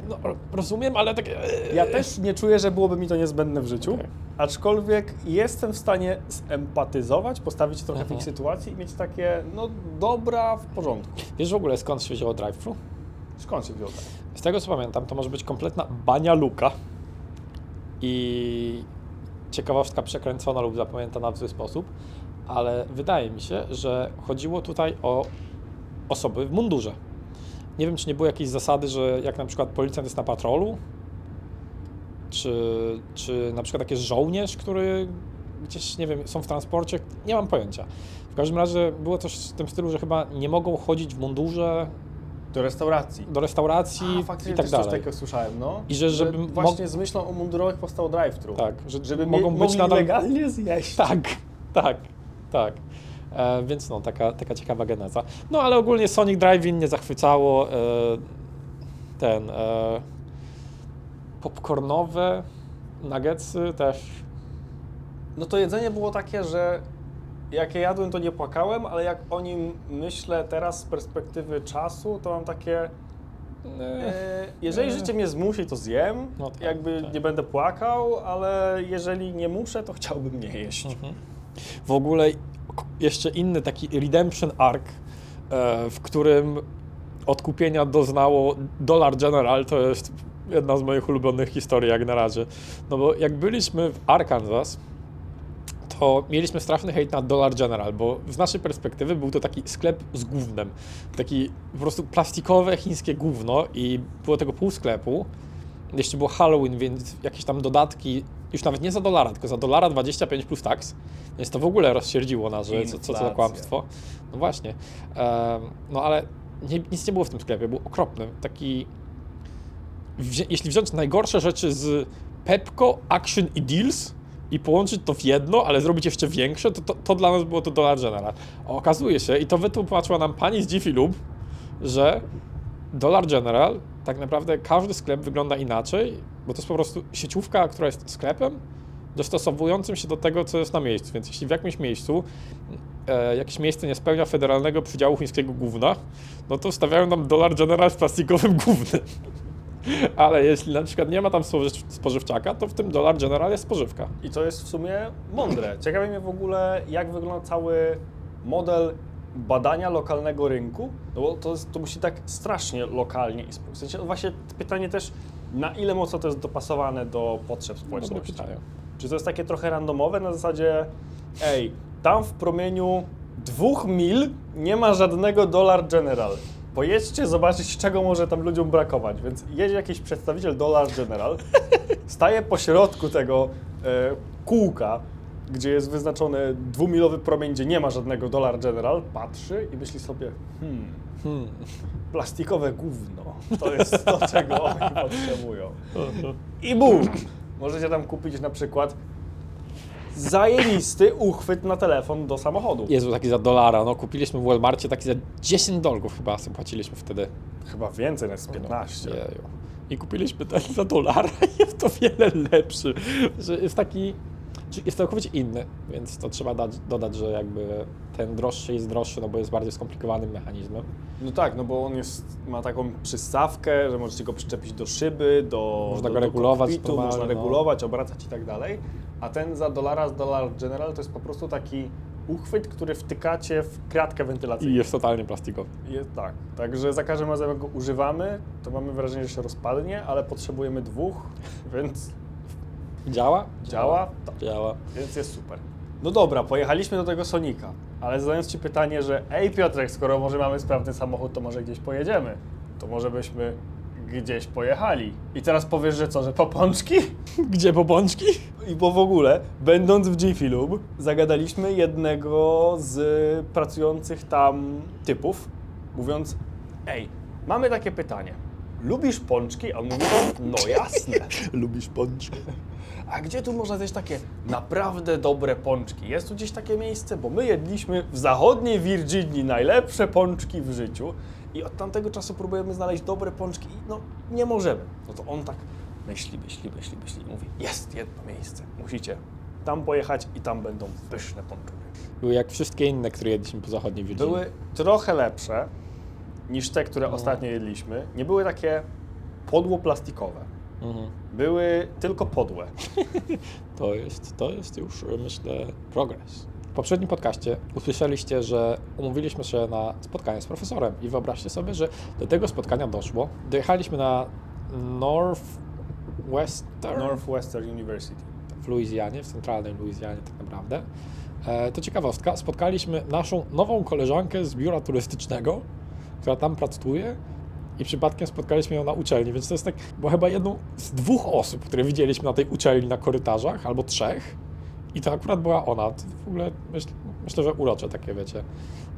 No, rozumiem, ale takie... e,
Ja też nie czuję, że byłoby mi to niezbędne w życiu,
Okej.
aczkolwiek jestem w stanie zempatyzować, postawić się trochę w ich sytuacji i mieć takie, no dobra, w porządku.
Wiesz w ogóle skąd się wzięło drive-thru?
Skąd się wziął?
Z tego co pamiętam, to może być kompletna bania luka i ciekawostka przekręcona lub zapamiętana w zły sposób, ale wydaje mi się, że chodziło tutaj o osoby w mundurze. Nie wiem, czy nie było jakiejś zasady, że jak na przykład policjant jest na patrolu, czy, czy na przykład taki żołnierz, który gdzieś, nie wiem, są w transporcie, nie mam pojęcia. W każdym razie było coś w tym stylu, że chyba nie mogą chodzić w mundurze
Do restauracji.
do restauracji
A, faktycznie
i tak
też coś
dalej.
takiego słyszałem, no.
I że żeby mo-
właśnie z myślą o mundurowych powstało drive-thru.
Tak, że
Żeby
mogą
mie-
być
mogli
nadal...
legalnie zjeść.
Tak, tak, tak. E, więc no, taka, taka ciekawa geneza. No ale ogólnie Sonic Drive-In nie zachwycało. E, ten e, popcornowe nuggetsy też.
No to jedzenie było takie, że jak je jadłem, to nie płakałem, ale jak o nim myślę teraz z perspektywy czasu, to mam takie. E, jeżeli życie mnie zmusi, to zjem.
No tak,
Jakby
tak.
nie będę płakał, ale jeżeli nie muszę, to chciałbym nie jeść.
Mhm. W ogóle jeszcze inny taki redemption arc, e, w którym odkupienia doznało Dollar General, to jest jedna z moich ulubionych historii jak na razie. No bo jak byliśmy w Arkansas, to mieliśmy straszny hejt na Dollar General, bo z naszej perspektywy był to taki sklep z gównem. Taki po prostu plastikowe chińskie gówno i było tego pół sklepu. Jeszcze było Halloween, więc jakieś tam dodatki, już nawet nie za dolara, tylko za dolara 25 plus tax, więc to w ogóle rozsierdziło nas, że co, co, co za kłamstwo. No właśnie. Em, no ale nie, nic nie było w tym sklepie, był okropny. Taki, wzi- jeśli wziąć najgorsze rzeczy z Pepco, Action i Deals i połączyć to w jedno, ale zrobić jeszcze większe, to, to, to dla nas było to Dollar General. A okazuje się, i to wytłumaczyła nam pani z Jiffy Lube, że Dollar General, tak naprawdę każdy sklep wygląda inaczej, bo to jest po prostu sieciówka, która jest sklepem, dostosowującym się do tego, co jest na miejscu. Więc jeśli w jakimś miejscu e, jakieś miejsce nie spełnia federalnego przydziału chińskiego gówna, no to stawiają nam Dollar General z plastikowym gównem. [laughs] Ale jeśli na przykład nie ma tam spożyw- spożywczaka, to w tym Dollar General jest spożywka.
I to jest w sumie mądre. Ciekawi mnie w ogóle, jak wygląda cały model badania lokalnego rynku, no bo to, to musi tak strasznie lokalnie i w sensie, no właśnie pytanie też, na ile mocno to jest dopasowane do potrzeb
Dobre
społeczności. Czy to jest takie trochę randomowe na zasadzie, ej, tam w promieniu dwóch mil nie ma żadnego Dollar General. Pojedźcie zobaczyć, czego może tam ludziom brakować. Więc jedzie jakiś przedstawiciel Dollar General, [laughs] staje po środku tego e, kółka, gdzie jest wyznaczony dwumilowy promień, gdzie nie ma żadnego Dollar General, patrzy i myśli sobie, hmm,
Hmm.
plastikowe gówno, to jest to, czego oni potrzebują. [laughs] I bum! Możecie tam kupić na przykład zajebisty uchwyt na telefon do samochodu.
Jezu, taki za dolara. No, kupiliśmy w Walmarcie taki za 10 dolgów chyba sobie płaciliśmy wtedy.
Chyba więcej, nawet z 15.
Jeju. I kupiliśmy ten za dolara i [laughs] jest to wiele lepszy. Że jest taki, jest całkowicie inny, więc to trzeba dać, dodać, że jakby ten droższy jest droższy, no bo jest bardziej skomplikowanym mechanizmem.
No tak, no bo on jest, ma taką przystawkę, że możecie go przyczepić do szyby, do
Można
do,
go
do
regulować
kokpitu,
normalnie,
można
no.
regulować, obracać i tak dalej. A ten za dolara z Dollar General to jest po prostu taki uchwyt, który wtykacie w kratkę
I
wentylacyjną.
jest totalnie plastikowy.
Jest tak. Także za każdym razem jak go używamy, to mamy wrażenie, że się rozpadnie, ale potrzebujemy dwóch, więc
Działa?
działa,
Działa.
więc jest super. No dobra, pojechaliśmy do tego Sonika, ale zadając Ci pytanie, że ej Piotrek, skoro może mamy sprawny samochód, to może gdzieś pojedziemy. To może byśmy gdzieś pojechali. I teraz powiesz, że co, że po pączki? [laughs]
Gdzie popączki?
I bo w ogóle, będąc w Jiffy Lube, zagadaliśmy jednego z pracujących tam typów, mówiąc, ej, mamy takie pytanie. Lubisz pączki? A on mówi, no jasne. [laughs]
Lubisz pączki?
A gdzie tu można zjeść takie naprawdę dobre pączki? Jest tu gdzieś takie miejsce? Bo my jedliśmy w zachodniej Virginii najlepsze pączki w życiu i od tamtego czasu próbujemy znaleźć dobre pączki i no nie możemy. No to on tak myśli, myśli, myśli, myśli i mówi, jest jedno miejsce, musicie tam pojechać i tam będą pyszne pączki.
Były jak wszystkie inne, które jedliśmy po zachodniej Virginii.
Były trochę lepsze niż te, które ostatnio jedliśmy. Nie były takie podło plastikowe.
Mhm.
Były tylko podłe. [laughs]
To jest, to jest już, myślę, progres. W poprzednim podcaście usłyszeliście, że umówiliśmy się na spotkanie z profesorem i wyobraźcie sobie, że do tego spotkania doszło. Dojechaliśmy na Northwestern
Northwestern University.
w Luizjanie, w centralnej Luizjanie tak naprawdę. E, to ciekawostka, spotkaliśmy naszą nową koleżankę z biura turystycznego, która tam pracuje i przypadkiem spotkaliśmy ją na uczelni, więc to jest tak, bo chyba jedną z dwóch osób, które widzieliśmy na tej uczelni na korytarzach, albo trzech i to akurat była ona. To w ogóle myśl, myślę, że urocze takie, wiecie,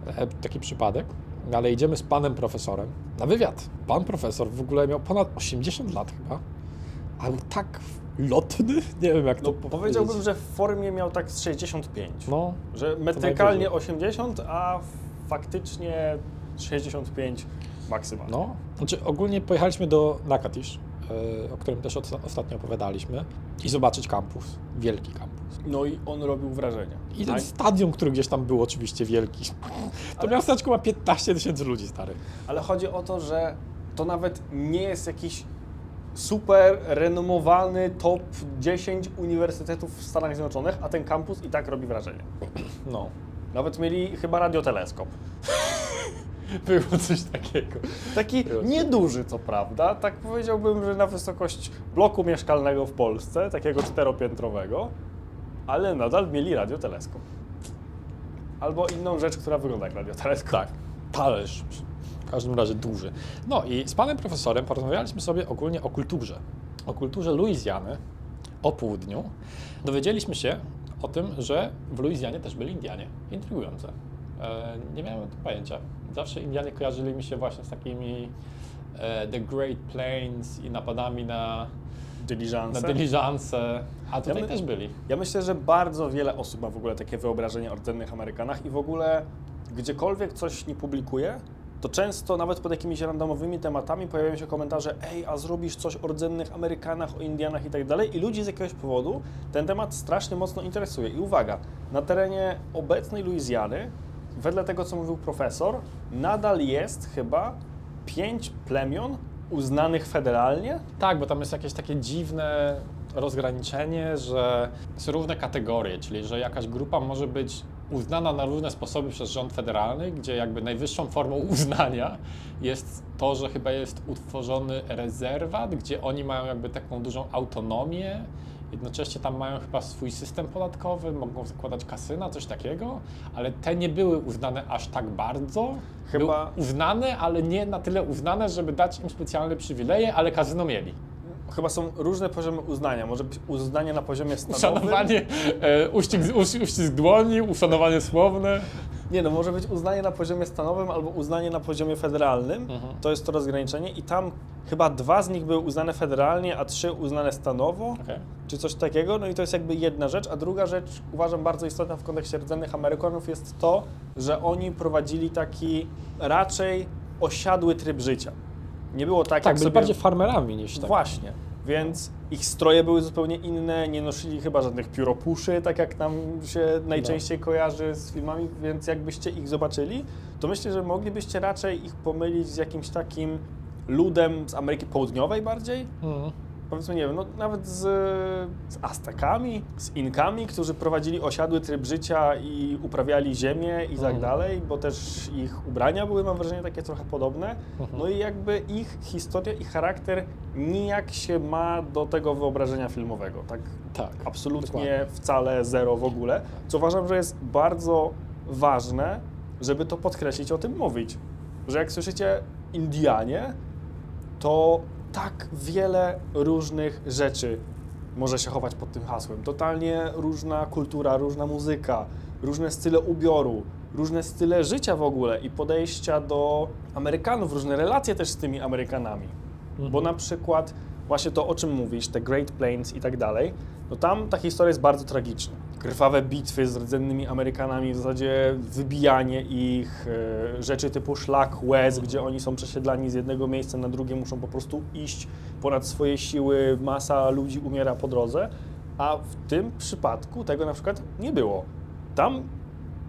e, taki przypadek. No, Ale idziemy z panem profesorem na wywiad. Pan profesor w ogóle miał ponad 80 lat chyba, ale tak lotny, [laughs] nie wiem jak
No
to
powiedziałbym,
powiedzieć.
że w formie miał tak z 65.
No,
Że metrykalnie
najwyżej.
80, a faktycznie 65 maksymalnie.
no. Znaczy ogólnie pojechaliśmy do Nakatish, e, o którym też os- ostatnio opowiadaliśmy, i zobaczyć kampus, wielki kampus.
No i on robił wrażenie.
I ten
A-
stadion, który gdzieś tam był oczywiście wielki. To miasteczko ma 15 tysięcy ludzi, stary.
Ale chodzi o to, że to nawet nie jest jakiś super renomowany top 10 uniwersytetów w Stanach Zjednoczonych, a ten kampus i tak robi wrażenie.
No,
Nawet mieli chyba radioteleskop. [laughs]
było coś takiego.
Taki nieduży, co prawda, tak powiedziałbym, że na wysokość bloku mieszkalnego w Polsce, takiego czteropiętrowego, ale nadal mieli radioteleskop. Albo inną rzecz, która wygląda jak radioteleskop.
Tak, talerz. W każdym razie duży. No i z panem profesorem porozmawialiśmy sobie ogólnie o kulturze. O kulturze Luizjany, o południu. Dowiedzieliśmy się o tym, że w Luizjanie też byli Indianie. Intrygujące. E, nie miałem o tym pojęcia. Zawsze Indianie kojarzyli mi się właśnie z takimi e, The Great Plains i napadami na, na
Dyliżanse.
dyliżanse, a tutaj
my-
też byli.
Ja myślę, że bardzo wiele osób ma w ogóle takie wyobrażenie o rdzennych Amerykanach i w ogóle gdziekolwiek coś nie publikuje, to często nawet pod jakimiś randomowymi tematami pojawiają się komentarze ej, a zrobisz coś o rdzennych Amerykanach, o Indianach i tak dalej i ludzi z jakiegoś powodu ten temat strasznie mocno interesuje. I uwaga, na terenie obecnej Luizjany, wedle tego co mówił profesor, nadal jest chyba pięć plemion uznanych federalnie?
Tak, bo tam jest jakieś takie dziwne rozgraniczenie, że są różne kategorie, czyli że jakaś grupa może być uznana na różne sposoby przez rząd federalny, gdzie jakby najwyższą formą [laughs] uznania jest to, że chyba jest utworzony rezerwat, gdzie oni mają jakby taką dużą autonomię, jednocześnie tam mają chyba swój system podatkowy, mogą zakładać kasyna, coś takiego, ale te nie były uznane aż tak bardzo.
Chyba-
Były uznane, ale nie na tyle uznane, żeby dać im specjalne przywileje, ale kasyno mieli.
Chyba są różne poziomy uznania. Może być uznanie na poziomie stanowym.
Uszanowanie, e, uścisk, uś, uścisk dłoni, uszanowanie słowne.
Nie, no może być uznanie na poziomie stanowym albo uznanie na poziomie federalnym.
Mhm.
To jest to rozgraniczenie i tam chyba dwa z nich były uznane federalnie, a trzy uznane stanowo,
Okay.
czy coś takiego. No i to jest jakby jedna rzecz. A druga rzecz, uważam bardzo istotna w kontekście rdzennych Amerykanów jest to, że oni prowadzili taki raczej osiadły tryb życia. Nie było tak,
Tak,
jak
byli
sobie...
bardziej farmerami niż tak.
Właśnie. Więc ich stroje były zupełnie inne, nie nosili chyba żadnych pióropuszy, tak jak nam się najczęściej kojarzy z filmami, więc jakbyście ich zobaczyli, to myślę, że moglibyście raczej ich pomylić z jakimś takim ludem z Ameryki Południowej bardziej.
Mhm.
Powiedzmy, nie wiem, no, nawet z, z Aztekami, z Inkami, którzy prowadzili osiadły tryb życia i uprawiali ziemię i tak
Mhm.
dalej, bo też ich ubrania były, mam wrażenie, takie trochę podobne.
Mhm.
No i jakby ich historia i charakter nijak się ma do tego wyobrażenia filmowego, tak
Tak.
absolutnie
dokładnie.
wcale zero w ogóle, co uważam, że jest bardzo ważne, żeby to podkreślić, o tym mówić. Że jak słyszycie Indianie, to tak wiele różnych rzeczy może się chować pod tym hasłem. Totalnie różna kultura, różna muzyka, różne style ubioru, różne style życia w ogóle i podejścia do Amerykanów, różne relacje też z tymi Amerykanami. Bo na przykład właśnie to, o czym mówisz, te Great Plains i tak dalej, no tam ta historia jest bardzo tragiczna. Krwawe bitwy z rdzennymi Amerykanami, w zasadzie wybijanie ich, e, rzeczy typu szlak łez, gdzie oni są przesiedlani z jednego miejsca na drugie, muszą po prostu iść ponad swoje siły, masa ludzi umiera po drodze, a w tym przypadku tego na przykład nie było. Tam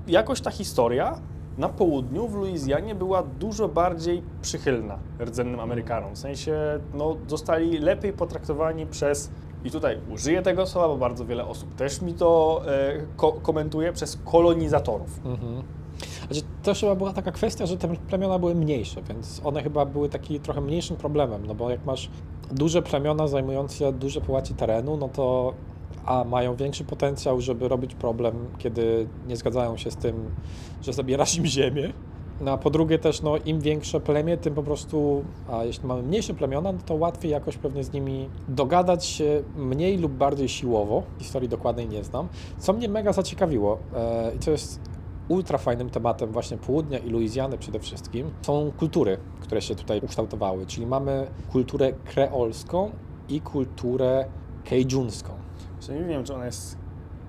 jakoś ta historia na południu w Luizjanie była dużo bardziej przychylna rdzennym Amerykanom. W sensie no, zostali lepiej potraktowani przez, i tutaj użyję tego słowa, bo bardzo wiele osób też mi to e, ko- komentuje, przez kolonizatorów.
Mhm. Znaczy, to chyba była taka kwestia, że te plemiona były mniejsze, więc one chyba były taki trochę mniejszym problemem, no bo jak masz duże plemiona zajmujące duże połacie terenu, no to a mają większy potencjał, żeby robić problem, kiedy nie zgadzają się z tym, że zabierasz im ziemię. No a po drugie też, no im większe plemię, tym po prostu, a jeśli mamy mniejsze plemiona, no to łatwiej jakoś pewnie z nimi dogadać się mniej lub bardziej siłowo. Historii dokładnej nie znam. Co mnie mega zaciekawiło e, i co jest ultra fajnym tematem właśnie południa i Luizjany przede wszystkim, są kultury, które się tutaj ukształtowały. Czyli mamy kulturę kreolską i kulturę kejdziuńską.
Właśnie nie wiem, czy ona jest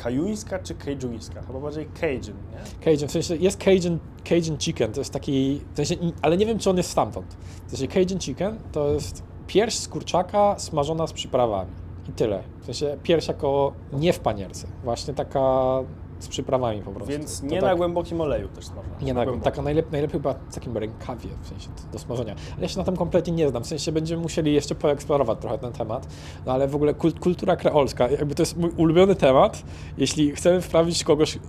kajuńska czy kejdziuńska. Chyba bardziej Cajun, nie?
Cajun, w sensie jest Cajun, Cajun chicken, to jest taki, w sensie, ale nie wiem, czy on jest stamtąd. W sensie Cajun chicken to jest pierś z kurczaka smażona z przyprawami. I tyle. W sensie pierś jako nie w panierce. Właśnie taka z przyprawami po prostu.
Więc
To
nie
tak,
na głębokim oleju też smażona.
Nie na,
głębokim.
taka najlepiej, najlepiej chyba w takim rękawie, w sensie do smażenia. Ale ja się na tym kompletnie nie znam, w sensie będziemy musieli jeszcze poeksplorować trochę ten temat. No ale w ogóle kult, kultura kreolska, jakby to jest mój ulubiony temat. Jeśli chcemy wprawić kogoś,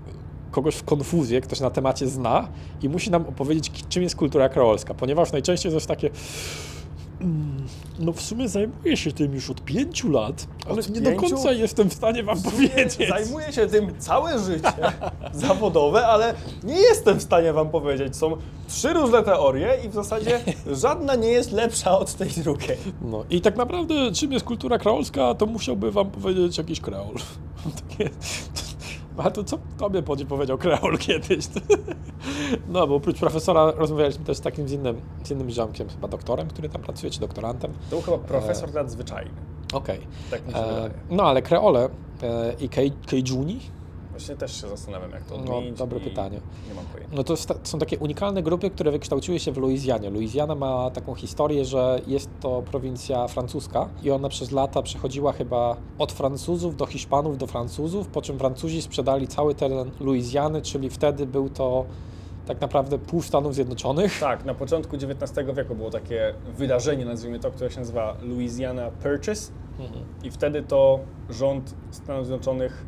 kogoś w konfuzję, ktoś na temacie zna i musi nam opowiedzieć, czym jest kultura kreolska, ponieważ najczęściej to jest takie... "Mm, No w sumie zajmuję się tym już od pięciu lat, ale
Od
nie do
pięciu?
końca jestem w stanie wam powiedzieć.
Zajmuję się tym całe życie [laughs] zawodowe, ale nie jestem w stanie wam powiedzieć. Są trzy różne teorie i w zasadzie [laughs] żadna nie jest lepsza od tej drugiej.
No i tak naprawdę, czym jest kultura kreolska, to musiałby wam powiedzieć jakiś kreol. [laughs] Takie, a to co tobie powiedział kreol [laughs] kiedyś? No, bo oprócz profesora rozmawialiśmy też z takim z innym, z innym ziomkiem, chyba doktorem, który tam pracuje, czy doktorantem.
To był chyba profesor nadzwyczajny.
Okej.
Tak mi się
E. No, ale kreole e, i kej, kejjuni,
Właśnie też się zastanawiam, jak to
No,
odmienić.
dobre
i
pytanie.
Nie mam pojęcia.
No to są takie unikalne grupy, które wykształciły się w Luizjanie. Luizjana ma taką historię, że jest to prowincja francuska i ona przez lata przechodziła chyba od Francuzów do Hiszpanów do Francuzów, po czym Francuzi sprzedali cały teren Luizjany, czyli wtedy był to tak naprawdę pół Stanów Zjednoczonych.
Tak, na początku XIX wieku było takie wydarzenie, nazwijmy to, które się nazywa Louisiana Purchase
Mhm.
i wtedy to rząd Stanów Zjednoczonych,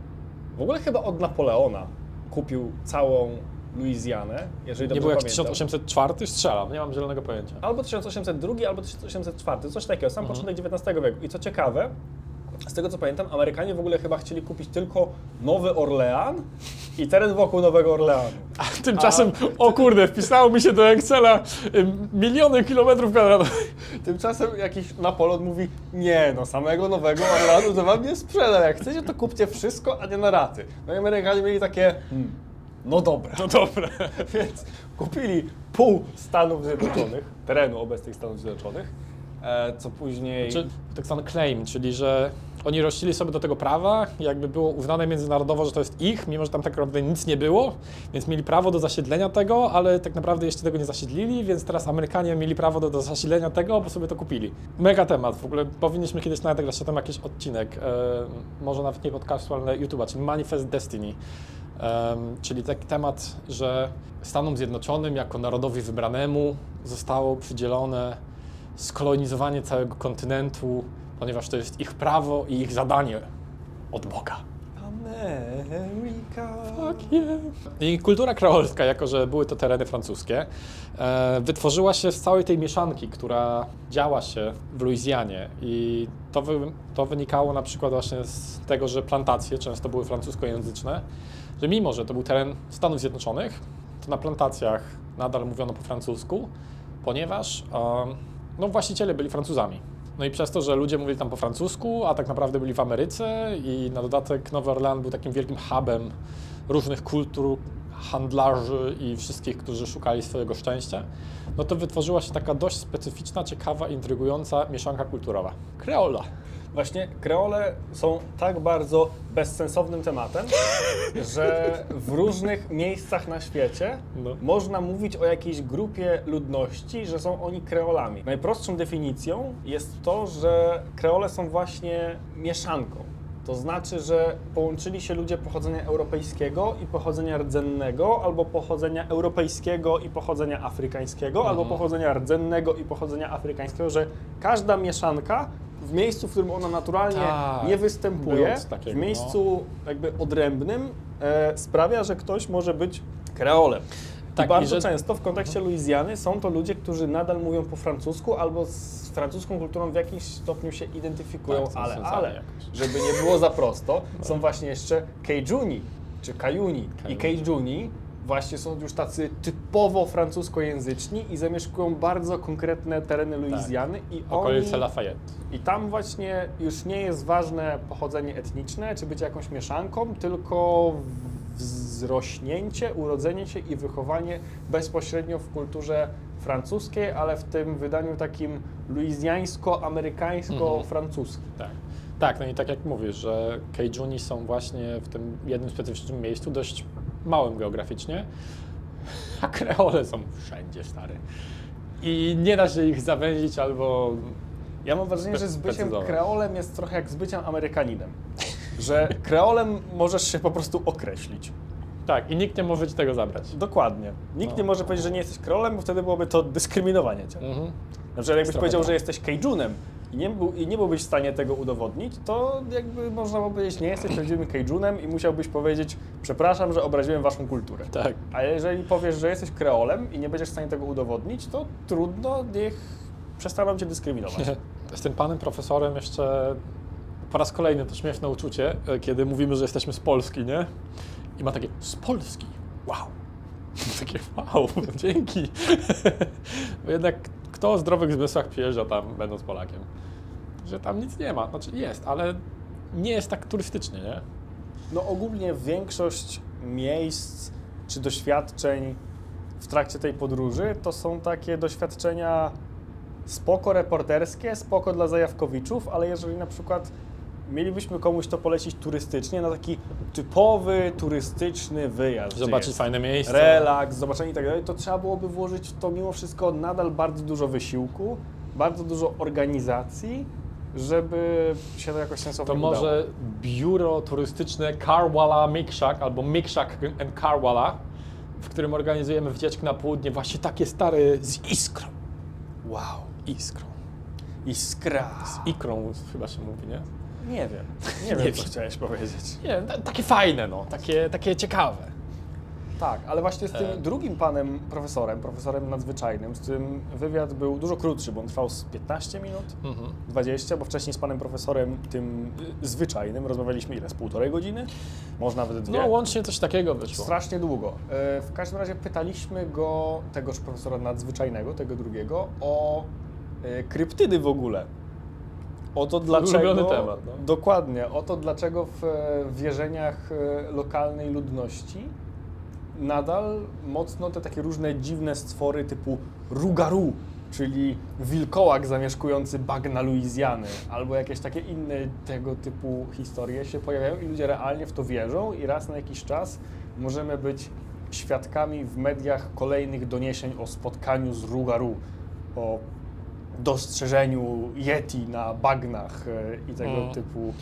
w ogóle chyba od Napoleona, kupił całą Luizjanę, jeżeli dobrze
Nie było jak
pamiętam.
1804? Strzelam, nie mam zielonego pojęcia.
Albo 1802, albo 1804, coś takiego, sam
Mhm.
początek XIX wieku. I co ciekawe, z tego co pamiętam, Amerykanie w ogóle chyba chcieli kupić tylko Nowy Orlean i teren wokół Nowego Orleanu.
Tymczasem, o kurde, wpisało mi się do Excela miliony kilometrów kwadratowych.
Tymczasem jakiś Napoleon mówi, nie no, samego Nowego Orleanu to wam nie sprzedam, jak chcecie to kupcie wszystko, a nie na raty. No i Amerykanie mieli takie, hmm, no dobra.
No dobra. [laughs]
Więc kupili pół Stanów Zjednoczonych, terenu obecnych Stanów Zjednoczonych, e, co później...
Czy tak zwany claim, czyli że oni rościli sobie do tego prawa, jakby było uznane międzynarodowo, że to jest ich, mimo że tam tak naprawdę nic nie było, więc mieli prawo do zasiedlenia tego, ale tak naprawdę jeszcze tego nie zasiedlili, więc teraz Amerykanie mieli prawo do, do zasiedlenia tego, bo sobie to kupili. Mega temat, w ogóle powinniśmy kiedyś nagrać o tym jakiś odcinek, e, może nawet nie podcastu, ale YouTube'a, czyli Manifest Destiny. Em, czyli taki temat, że Stanom Zjednoczonym jako narodowi wybranemu zostało przydzielone skolonizowanie całego kontynentu, ponieważ to jest ich prawo i ich zadanie od Boga.
Ameryka...
Fuck yeah. I kultura kreolska, jako że były to tereny francuskie, e, wytworzyła się z całej tej mieszanki, która działa się w Luizjanie. I to, wy, to wynikało na przykład właśnie z tego, że plantacje często były francuskojęzyczne, że mimo, że to był teren Stanów Zjednoczonych, to na plantacjach nadal mówiono po francusku, ponieważ em, no, właściciele byli Francuzami. No i przez to, że ludzie mówili tam po francusku, a tak naprawdę byli w Ameryce i na dodatek Nowy Orlean był takim wielkim hubem różnych kultur, handlarzy i wszystkich, którzy szukali swojego szczęścia, no to wytworzyła się taka dość specyficzna, ciekawa, intrygująca mieszanka kulturowa. Kreola.
Właśnie kreole są tak bardzo bezsensownym tematem, że w różnych miejscach na świecie
No.
można mówić o jakiejś grupie ludności, że są oni kreolami. Najprostszą definicją jest to, że kreole są właśnie mieszanką. To znaczy, że połączyli się ludzie pochodzenia europejskiego i pochodzenia rdzennego, albo pochodzenia europejskiego i pochodzenia afrykańskiego, albo pochodzenia rdzennego i pochodzenia afrykańskiego, że każda mieszanka w miejscu, w którym ona naturalnie
Tak,
nie występuje,
było takiego,
w miejscu jakby odrębnym, e, sprawia, że ktoś może być kreolem.
Tak,
I bardzo
i że-
często w kontekście Luizjany są to ludzie, którzy nadal mówią po francusku albo z francuską kulturą w jakimś stopniu się identyfikują,
Tak, są
ale,
związani
ale,
jakoś.
żeby nie było za prosto, są właśnie jeszcze Keijuni czy Kajuni. I Keijuni właśnie są już tacy typowo francuskojęzyczni i zamieszkują bardzo konkretne tereny Luizjany i oni...
Okolice Lafayette.
I tam właśnie już nie jest ważne pochodzenie etniczne, czy bycie jakąś mieszanką, tylko wzrośnięcie, urodzenie się i wychowanie bezpośrednio w kulturze francuskiej, ale w tym wydaniu takim luizjańsko-amerykańsko-francuskim.
Tak. Tak, no i tak jak mówisz, że Keijuni są właśnie w tym jednym specyficznym miejscu, dość małym geograficznie, a kreole są wszędzie, stary. I nie da się ich zawęzić albo
Ja mam wrażenie, że z byciem
Precyzować.
kreolem jest trochę jak z byciem Amerykaninem. Że kreolem możesz się po prostu określić.
Tak, i nikt nie może ci tego zabrać.
Dokładnie. Nikt
No.
nie może powiedzieć, że nie jesteś kreolem, bo wtedy byłoby to dyskryminowanie cię.
Mhm.
Na przykład jakbyś
Trochę
powiedział,
tak.
że jesteś Cajunem i nie, był, i nie byłbyś w stanie tego udowodnić, to jakby można by powiedzieć, nie jesteś prawdziwym Cajunem i musiałbyś powiedzieć, przepraszam, że obraziłem waszą kulturę.
Tak.
A jeżeli powiesz, że jesteś kreolem i nie będziesz w stanie tego udowodnić, to trudno, niech przestaną cię dyskryminować. [laughs]
Z tym panem profesorem jeszcze po raz kolejny to śmieszne uczucie, e, kiedy mówimy, że jesteśmy z Polski, nie? I ma takie, z Polski, wow. [laughs] Takie, wow, [laughs] dzięki. Bo jednak kto o zdrowych zmysłach przyjeżdża tam, będąc Polakiem? Że tam nic nie ma. Znaczy jest, ale nie jest tak turystycznie, nie?
No ogólnie większość miejsc czy doświadczeń w trakcie tej podróży to są takie doświadczenia spoko reporterskie, spoko dla zajawkowiczów, ale jeżeli na przykład mielibyśmy komuś to polecić turystycznie, na taki typowy turystyczny wyjazd,
Zobaczyć fajne miejsca.
relaks, zobaczenie i tak dalej, to trzeba byłoby włożyć w to mimo wszystko nadal bardzo dużo wysiłku, bardzo dużo organizacji, żeby się to jakoś sensownie
To
udało.
może biuro turystyczne Carwala Mikshak albo Mikshak and Carwala, w którym organizujemy wycieczkę na południe, właśnie takie stare z iskrą.
Wow.
Iskrą.
Iskra.
Z ikrą chyba się mówi, nie?
Nie wiem. Nie, [laughs]
Nie
wiem, co
wiem.
chciałeś powiedzieć.
Nie, ta- takie fajne, no, takie, takie ciekawe.
Tak, ale właśnie z tym
E.
drugim panem profesorem, profesorem nadzwyczajnym, z tym wywiad był dużo krótszy, bo on trwał z 15 minut,
Mhm.
20, bo wcześniej z panem profesorem tym y, zwyczajnym rozmawialiśmy ile? Z półtorej godziny? Może nawet dwie?
No, łącznie coś takiego wyszło.
Strasznie długo. E, W każdym razie pytaliśmy go, tegoż profesora nadzwyczajnego, tego drugiego, o e, kryptydy w ogóle. O to dlaczego.
Ulubiony temat, no.
Dokładnie. O to dlaczego w e, wierzeniach e, lokalnej ludności nadal mocno te takie różne dziwne stwory typu Rugaru, czyli wilkołak zamieszkujący bagna Luizjany, albo jakieś takie inne tego typu historie się pojawiają i ludzie realnie w to wierzą i raz na jakiś czas możemy być świadkami w mediach kolejnych doniesień o spotkaniu z Rugaru, o dostrzeżeniu Yeti na bagnach e, i tego
Mm.
typu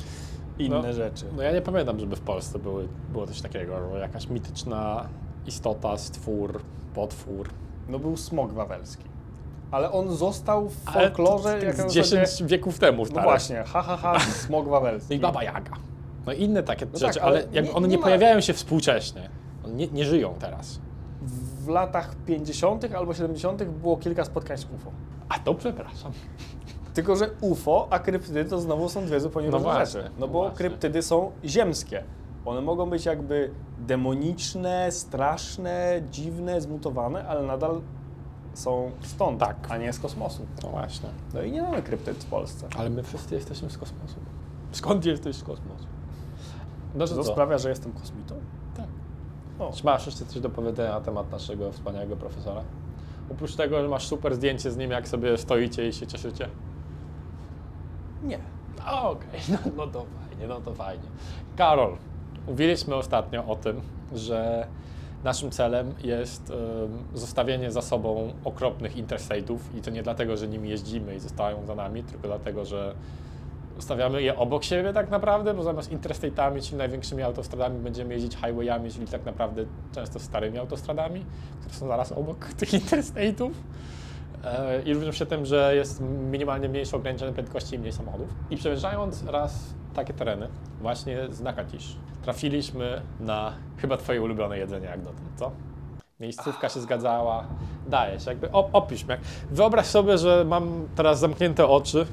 inne
No.
rzeczy.
No ja nie pamiętam, żeby w Polsce były, było coś takiego, że jakaś mityczna istota, stwór, potwór.
No był smog wawelski. Ale on został w
to-
folklorze
to z
zasadzie-
10 wieków temu.
No
stary.
właśnie, ha ha ha, smog wawelski.
No i Baba Jaga. No inne takie
No
rzeczy,
tak, ale
ale
nie-
one
nie
nie,
ma-
pojawiają się współcześnie. One nie, nie żyją teraz.
W latach 50. albo 70. było kilka spotkań z UFO.
A to przepraszam.
Tylko, że UFO, a kryptydy to znowu są dwie zupełnie
No
różne rzeczy. No
no
bo
właśnie.
kryptydy są ziemskie. One mogą być jakby demoniczne, straszne, dziwne, zmutowane, ale nadal są stąd,
Tak.
a nie z kosmosu.
No właśnie.
No i nie mamy kryptyd w Polsce.
Ale my wszyscy jesteśmy z kosmosu. Skąd jesteś z kosmosu? No to
to
co?
sprawia, że jestem kosmitą?
Tak.
O.
Czy masz jeszcze coś do powiedzenia na temat naszego wspaniałego profesora? Oprócz tego, że masz super zdjęcie z nim, jak sobie stoicie i się cieszycie.
Nie.
Okej, [laughs] no, no to fajnie, no to fajnie. Karol, mówiliśmy ostatnio o tym, że naszym celem jest em, zostawienie za sobą okropnych interstate'ów i to nie dlatego, że nimi jeździmy i zostają za nami, tylko dlatego, że stawiamy je obok siebie tak naprawdę, bo zamiast interstate'ami, czyli największymi autostradami, będziemy jeździć highwayami, czyli tak naprawdę często starymi autostradami, które są zaraz obok [laughs] tych interstate'ów. E, I również się tym, że jest minimalnie mniejsze ograniczenie prędkości i mniej samochodów. I przejeżdżając raz takie tereny, właśnie z trafiliśmy na chyba twoje ulubione jedzenie jak dotąd, co? Miejscówka się zgadzała, daje się, jakby op- opisz. Wyobraź sobie, że mam teraz zamknięte oczy,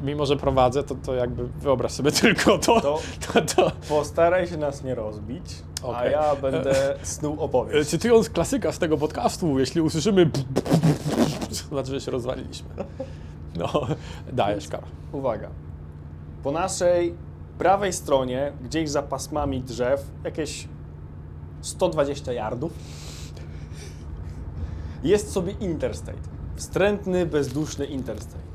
mimo że prowadzę, to, to jakby wyobraź sobie [laughs] tylko to.
To
to, to.
postaraj się nas nie rozbić, a
Okej.
ja będę snuł
E,
opowieść.
Cytując klasyka z tego podcastu, jeśli usłyszymy to znaczy, że się rozwaliliśmy. No, [laughs] dajesz, Karol.
Uwaga. Po naszej prawej stronie, gdzieś za pasmami drzew, jakieś 120 yardów, jest sobie interstate. Wstrętny, bezduszny interstate.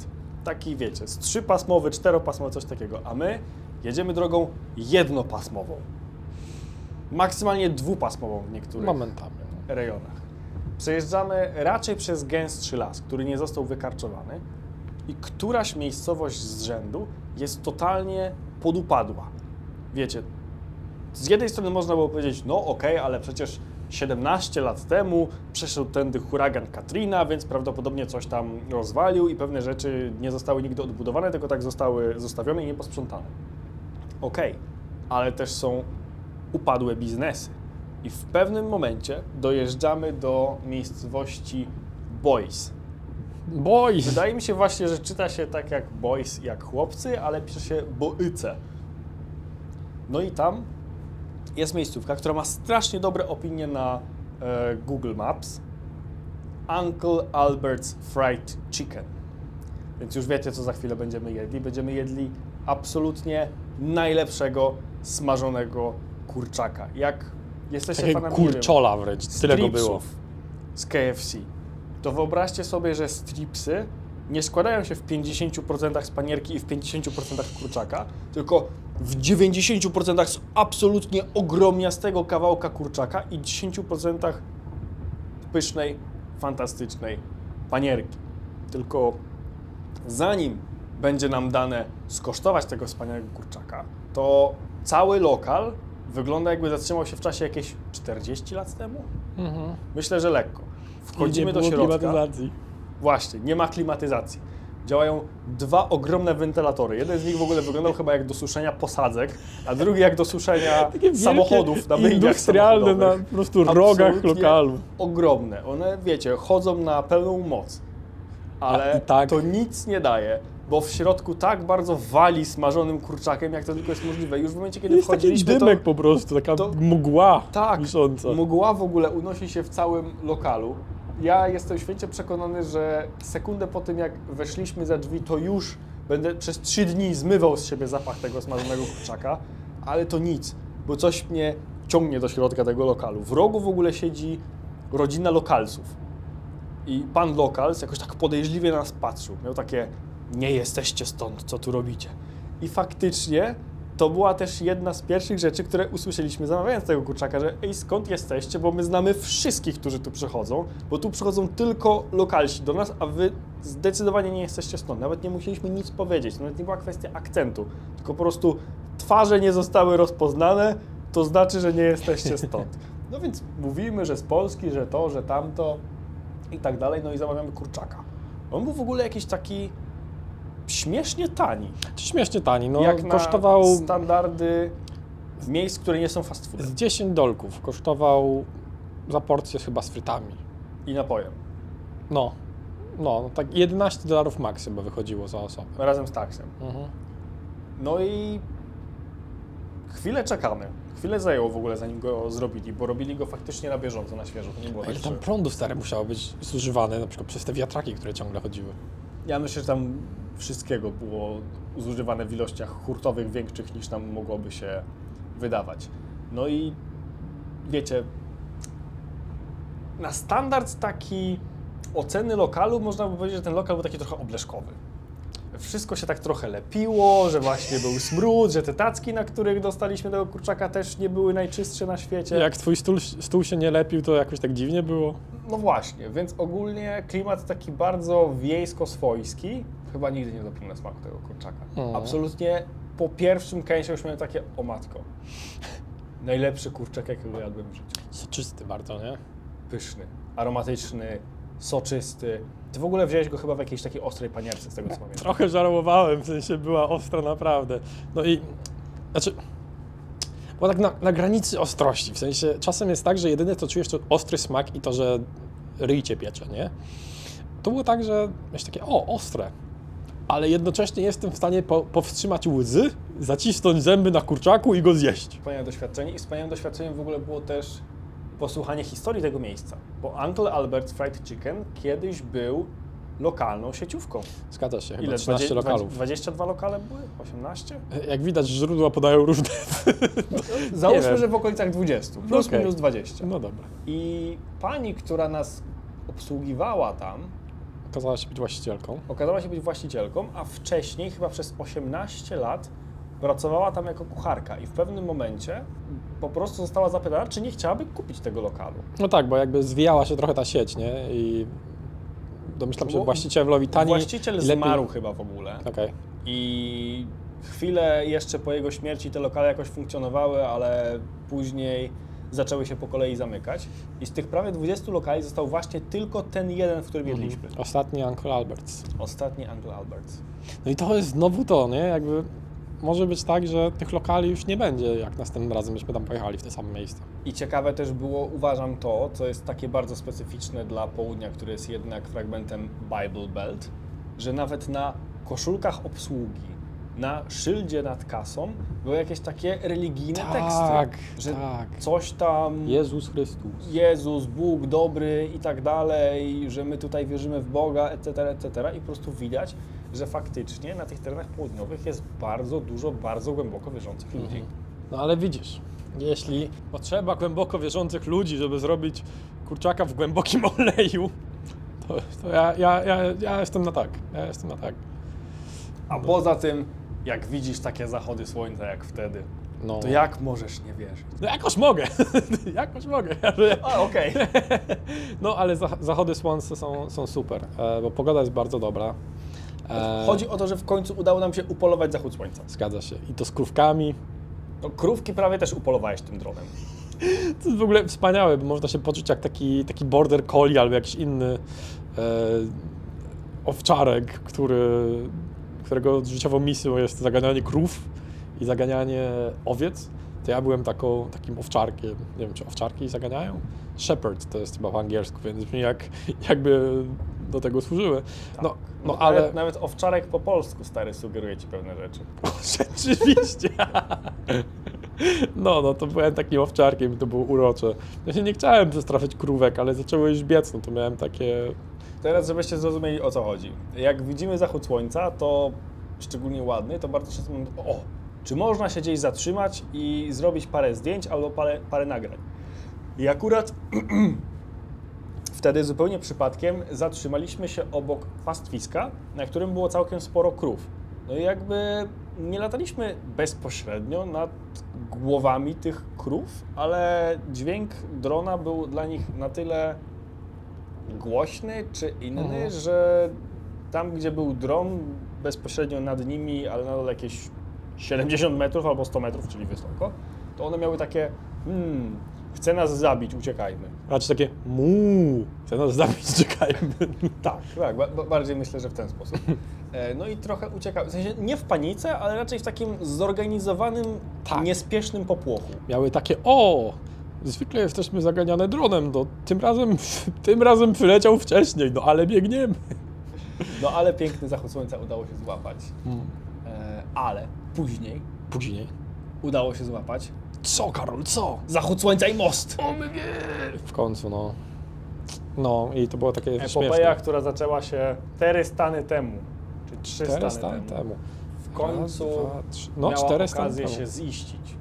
Taki, wiecie, z trzypasmowy, czteropasmowy, coś takiego. A my jedziemy drogą jednopasmową. Maksymalnie dwupasmową w niektórych
Momentami.
rejonach. Przejeżdżamy raczej przez gęstszy las, który nie został wykarczowany i któraś miejscowość z rzędu jest totalnie podupadła. Wiecie, z jednej strony można było powiedzieć, no okej, ale przecież 17 lat temu przeszedł tędy huragan Katrina, więc prawdopodobnie coś tam rozwalił i pewne rzeczy nie zostały nigdy odbudowane, tylko tak zostały zostawione i nieposprzątane. Okej, ale też są upadłe biznesy. I w pewnym momencie dojeżdżamy do miejscowości Boys.
Boys!
Wydaje mi się właśnie, że czyta się tak jak boys, jak chłopcy, ale pisze się boyce. No i tam jest miejscówka, która ma strasznie dobre opinie na e, Google Maps. Uncle Albert's Fried Chicken. Więc już wiecie, co za chwilę będziemy jedli. Będziemy jedli absolutnie najlepszego smażonego kurczaka. Jak jesteście
Takiego
fanami,
kurczola wręcz, tyle go było.
z KFC, to wyobraźcie sobie, że stripsy nie składają się w 50% z panierki i w 50% kurczaka, tylko w 90% z absolutnie ogromniastego kawałka kurczaka i 10% pysznej, fantastycznej panierki. Tylko zanim będzie nam dane skosztować tego wspaniałego kurczaka, to cały lokal wygląda jakby zatrzymał się w czasie jakieś 40 lat temu.
Mhm.
Myślę, że lekko. Wchodzimy do środka.
klimatyzacji.
Właśnie, nie ma klimatyzacji. Działają dwa ogromne wentylatory. Jeden z nich w ogóle wyglądał chyba jak do suszenia posadzek, a drugi jak do suszenia [laughs] samochodów na myjniach
Industrialne na po prostu rogach
Absolutnie
lokalu.
Ogromne. One, wiecie, chodzą na pełną moc. Ale
tak-
to nic nie daje, bo w środku tak bardzo wali smażonym kurczakiem, jak to tylko jest możliwe. Już w momencie, kiedy
Jest taki
wchodziliśmy,
dymek
to...
po prostu, taka
to-
mgła
Tak,
wisząca.
mgła w ogóle unosi się w całym lokalu. Ja jestem święcie przekonany, że sekundę po tym, jak weszliśmy za drzwi, to już będę przez trzy dni zmywał z siebie zapach tego smażonego kurczaka, ale to nic, bo coś mnie ciągnie do środka tego lokalu. W rogu w ogóle siedzi rodzina lokalców. I pan lokals jakoś tak podejrzliwie na nas patrzył. Miał takie, nie jesteście stąd, co tu robicie. I faktycznie to była też jedna z pierwszych rzeczy, które usłyszeliśmy zamawiając tego kurczaka, że ej, skąd jesteście, bo my znamy wszystkich, którzy tu przychodzą, bo tu przychodzą tylko lokalsi do nas, a wy zdecydowanie nie jesteście stąd. Nawet nie musieliśmy nic powiedzieć, nawet nie była kwestia akcentu, tylko po prostu twarze nie zostały rozpoznane, to znaczy, że nie jesteście [laughs] stąd. No więc mówimy, że z Polski, że to, że tamto i tak dalej, no i zamawiamy kurczaka. On był w ogóle jakiś taki śmiesznie tani.
Śmiesznie tani, no
jak na
kosztował
standardy miejsc, które nie są fast foodem
z 10 dolków, kosztował za porcję chyba z frytami.
i napojem,
No, no, no tak 11 dolarów max chyba wychodziło za osobę.
razem z taksem.
Mhm.
No i chwilę czekamy. Chwilę zajęło w ogóle, zanim go zrobili, bo robili go faktycznie na bieżąco, na świeżo. To nie było
A
tak,
ile tam
że...
prądu stare musiało być zużywane, na przykład przez te wiatraki, które ciągle chodziły.
Ja myślę, że tam wszystkiego było zużywane w ilościach hurtowych większych niż nam mogłoby się wydawać. No i wiecie, na standard taki oceny lokalu można by powiedzieć, że ten lokal był taki trochę obleszkowy. Wszystko się tak trochę lepiło, że właśnie był smród, że te tacki, na których dostaliśmy tego kurczaka też nie były najczystsze na świecie.
Jak twój stół, stół się nie lepił, to jakoś tak dziwnie było.
No właśnie, więc ogólnie klimat taki bardzo wiejsko-swojski. Chyba nigdy nie dopił na smaku tego kurczaka.
Mm.
Absolutnie po pierwszym kęsie już miałem takie, o matko, najlepszy kurczak, jakiego jadłem w życiu.
Soczysty bardzo, nie?
Pyszny, aromatyczny, soczysty. Ty w ogóle wziąłeś go chyba w jakiejś takiej ostrej panierce, z tego co pamiętam.
Trochę żałowałem, w sensie była ostra naprawdę. No i, znaczy, była tak na, na granicy ostrości, w sensie czasem jest tak, że jedyne co czujesz to ostry smak i to, że ryj cię piecze, nie? To było tak, że miałeś takie, o, ostre, ale jednocześnie jestem w stanie po, powstrzymać łzy, zacisnąć zęby na kurczaku i go zjeść.
Wspaniałe doświadczenie i wspaniałym doświadczeniem w ogóle było też posłuchanie historii tego miejsca. Bo Uncle Albert's Fried Chicken kiedyś był lokalną sieciówką.
Zgadza się, chyba
Ile?
13
Dwadzie-
lokalów.
22 lokale były? 18?
Jak widać, źródła podają różne. [laughs]
Załóżmy, że w okolicach 20, plus
Okej.
minus 20.
No dobra.
I pani, która nas obsługiwała tam,
Okazała się być właścicielką.
okazała się być właścicielką, a wcześniej, chyba przez 18 lat, pracowała tam jako kucharka i w pewnym momencie po prostu została zapytana, czy nie chciałaby kupić tego lokalu.
No tak, bo jakby zwijała się trochę ta sieć, nie? I domyślam się,
Bo
że właścicielowi tani
Właściciel
lepiej-
zmarł chyba w ogóle.
Okej.
I chwilę jeszcze po jego śmierci te lokale jakoś funkcjonowały, ale później zaczęły się po kolei zamykać. I z tych prawie 20 lokali został właśnie tylko ten jeden, w którym jedliśmy.
Ostatni Uncle Alberts.
Ostatni Uncle Albert.
No i to jest znowu to, nie? Jakby może być tak, że tych lokali już nie będzie, jak następnym razem myśmy tam pojechali w te same miejsca.
I ciekawe też było, uważam to, co jest takie bardzo specyficzne dla południa, które jest jednak fragmentem Bible Belt, że nawet na koszulkach obsługi, na szyldzie nad kasą były jakieś takie religijne
Tak,
teksty. Że
tak.
coś tam
Jezus Chrystus.
Jezus, Bóg dobry i tak dalej, że my tutaj wierzymy w Boga, etc., etc. I po prostu widać, że faktycznie na tych terenach południowych jest bardzo dużo, bardzo głęboko wierzących ludzi.
No ale widzisz, jeśli potrzeba głęboko wierzących ludzi, żeby zrobić kurczaka w głębokim [laughs] oleju, to, to ja, ja, ja, ja jestem na tak. Ja jestem na tak.
A poza tym, jak widzisz takie zachody słońca jak wtedy,
No,
to jak możesz nie wierzyć?
no jakoś mogę. [laughs] jakoś mogę. [laughs]
A, okej.
No ale zach- zachody słońca są, są super, e, bo pogoda jest bardzo dobra. E,
Chodzi o to, że w końcu udało nam się upolować zachód słońca.
Zgadza się. I to z krówkami.
No, krówki prawie też upolowałeś tym dronem. [laughs]
To jest w ogóle wspaniałe, bo można się poczuć jak taki, taki border collie albo jakiś inny e, owczarek, który, którego życiową misją jest zaganianie krów i zaganianie owiec. To ja byłem taką, takim owczarkiem. Nie wiem, czy owczarki zaganiają? Shepherd to jest chyba po angielsku, więc brzmi jak, jakby do tego służyły. No, no ale...
Nawet, nawet owczarek po polsku, stary, sugeruje ci pewne rzeczy. [laughs]
Rzeczywiście. [laughs] No, no to byłem takim owczarkiem i to było urocze. Ja się nie chciałem przestraszyć krówek, ale zaczęły już biec, no to miałem takie...
Teraz, żebyście zrozumieli o co chodzi. Jak widzimy zachód słońca, to szczególnie ładny, to bardzo często mówimy, o, czy można się gdzieś zatrzymać i zrobić parę zdjęć albo parę, parę nagrań. I akurat [clears throat] wtedy zupełnie przypadkiem zatrzymaliśmy się obok pastwiska, na którym było całkiem sporo krów. No i jakby nie lataliśmy bezpośrednio nad głowami tych krów, ale dźwięk drona był dla nich na tyle głośny czy inny,
Mhm.
że tam, gdzie był dron bezpośrednio nad nimi, ale nadal jakieś 70 metrów albo 100 metrów, czyli wysoko, to one miały takie hmm, chce nas zabić, uciekajmy.
Raczej takie mu, chce nas zabić, czekajmy. [laughs]
Tak, tak, ba- ba- bardziej myślę, że w ten sposób. E, No i trochę uciekały, w sensie nie w panice, ale raczej w takim zorganizowanym,
Tak.
niespiesznym popłochu.
Miały takie, o, zwykle jesteśmy zaganiane dronem, no tym razem, [laughs] tym razem przyleciał wcześniej, no ale biegniemy. [laughs]
No ale piękny zachód słońca udało się złapać.
Hmm.
E, Ale później
Później.
udało się złapać
Co, Karol, co?
zachód słońca i most.
W końcu, no. No i to było takie
Epopeja,
śmieszne.
która zaczęła się 4 stany temu, czy 3
Cztery
stany
stany
temu.
temu.
W końcu
Raz, dwa, trzy. No,
miała
cztery stany
okazję
temu.
się ziścić.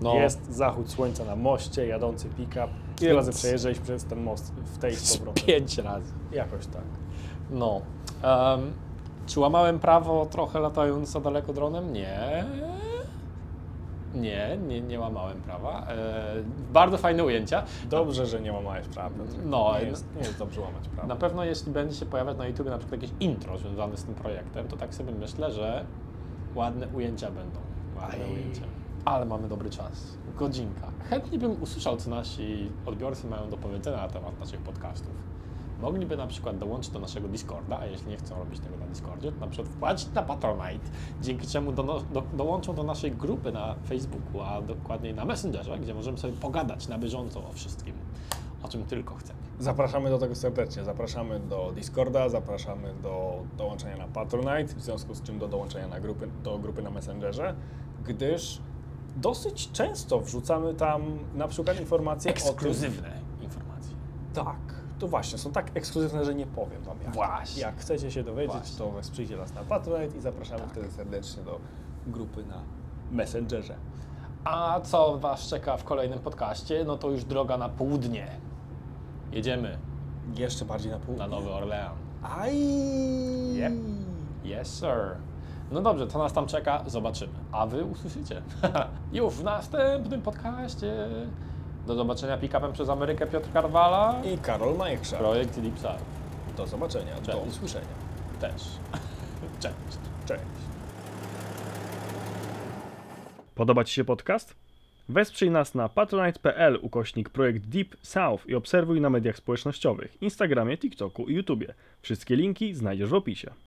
No.
Jest zachód słońca na moście, jadący pick-up. Ile
Więc-
razy przejeżdżaliśmy przez ten most w tej z
Z
powrotem?
pięć razy.
Jakoś tak.
No. Em, czy łamałem prawo trochę latając za daleko dronem? Nie. Nie, nie, nie łamałem prawa. E, bardzo fajne ujęcia.
Dobrze, że nie łamałeś prawa.
No,
nie jest, nie jest dobrze łamać prawa.
Na pewno jeśli będzie się pojawiać na YouTube na przykład jakieś intro związane z tym projektem, to tak sobie myślę, że ładne ujęcia będą. Ładne
Aj.
ujęcia. Ale mamy dobry czas. Godzinka. Chętnie bym usłyszał, co nasi odbiorcy mają do powiedzenia na temat naszych podcastów. Mogliby na przykład dołączyć do naszego Discorda, a jeśli nie chcą robić tego na Discordzie, to na przykład wpłacić na Patronite, dzięki czemu do, do, dołączą do naszej grupy na Facebooku, a dokładniej na Messengerze, gdzie możemy sobie pogadać na bieżąco o wszystkim, o czym tylko chcemy.
Zapraszamy do tego serdecznie. Zapraszamy do Discorda, zapraszamy do dołączenia na Patronite, w związku z czym do dołączenia na grupy, do grupy na Messengerze, gdyż dosyć często wrzucamy tam na przykład informacje o
Ekskluzywne informacje.
tym... Tak, to właśnie, są tak ekskluzywne, że nie powiem wam jak.
Właśnie.
Jak chcecie się dowiedzieć,
Właśnie.
to wesprzyjcie nas na Patronite i zapraszamy wtedy serdecznie do grupy na Messengerze.
A co Was czeka w kolejnym podcaście? No to już droga na południe. Jedziemy
Jeszcze bardziej na pół.
na Nowy Orlean.
Aj!
Yep. Yes, sir. No dobrze, co nas tam czeka? Zobaczymy. A Wy usłyszycie. [laughs] już w następnym podcaście. Do zobaczenia pick-upem przez Amerykę Piotr Karwala.
I Karol Majchrzak.
Projekt Lipsa. Do zobaczenia, do
Cześć.
usłyszenia.
Też. [laughs]
Cześć. Cześć.
Podoba Ci się podcast? Wesprzyj nas na patronite.pl ukośnik projekt Deep South i obserwuj na mediach społecznościowych, Instagramie, TikToku i YouTubie. Wszystkie linki znajdziesz w opisie.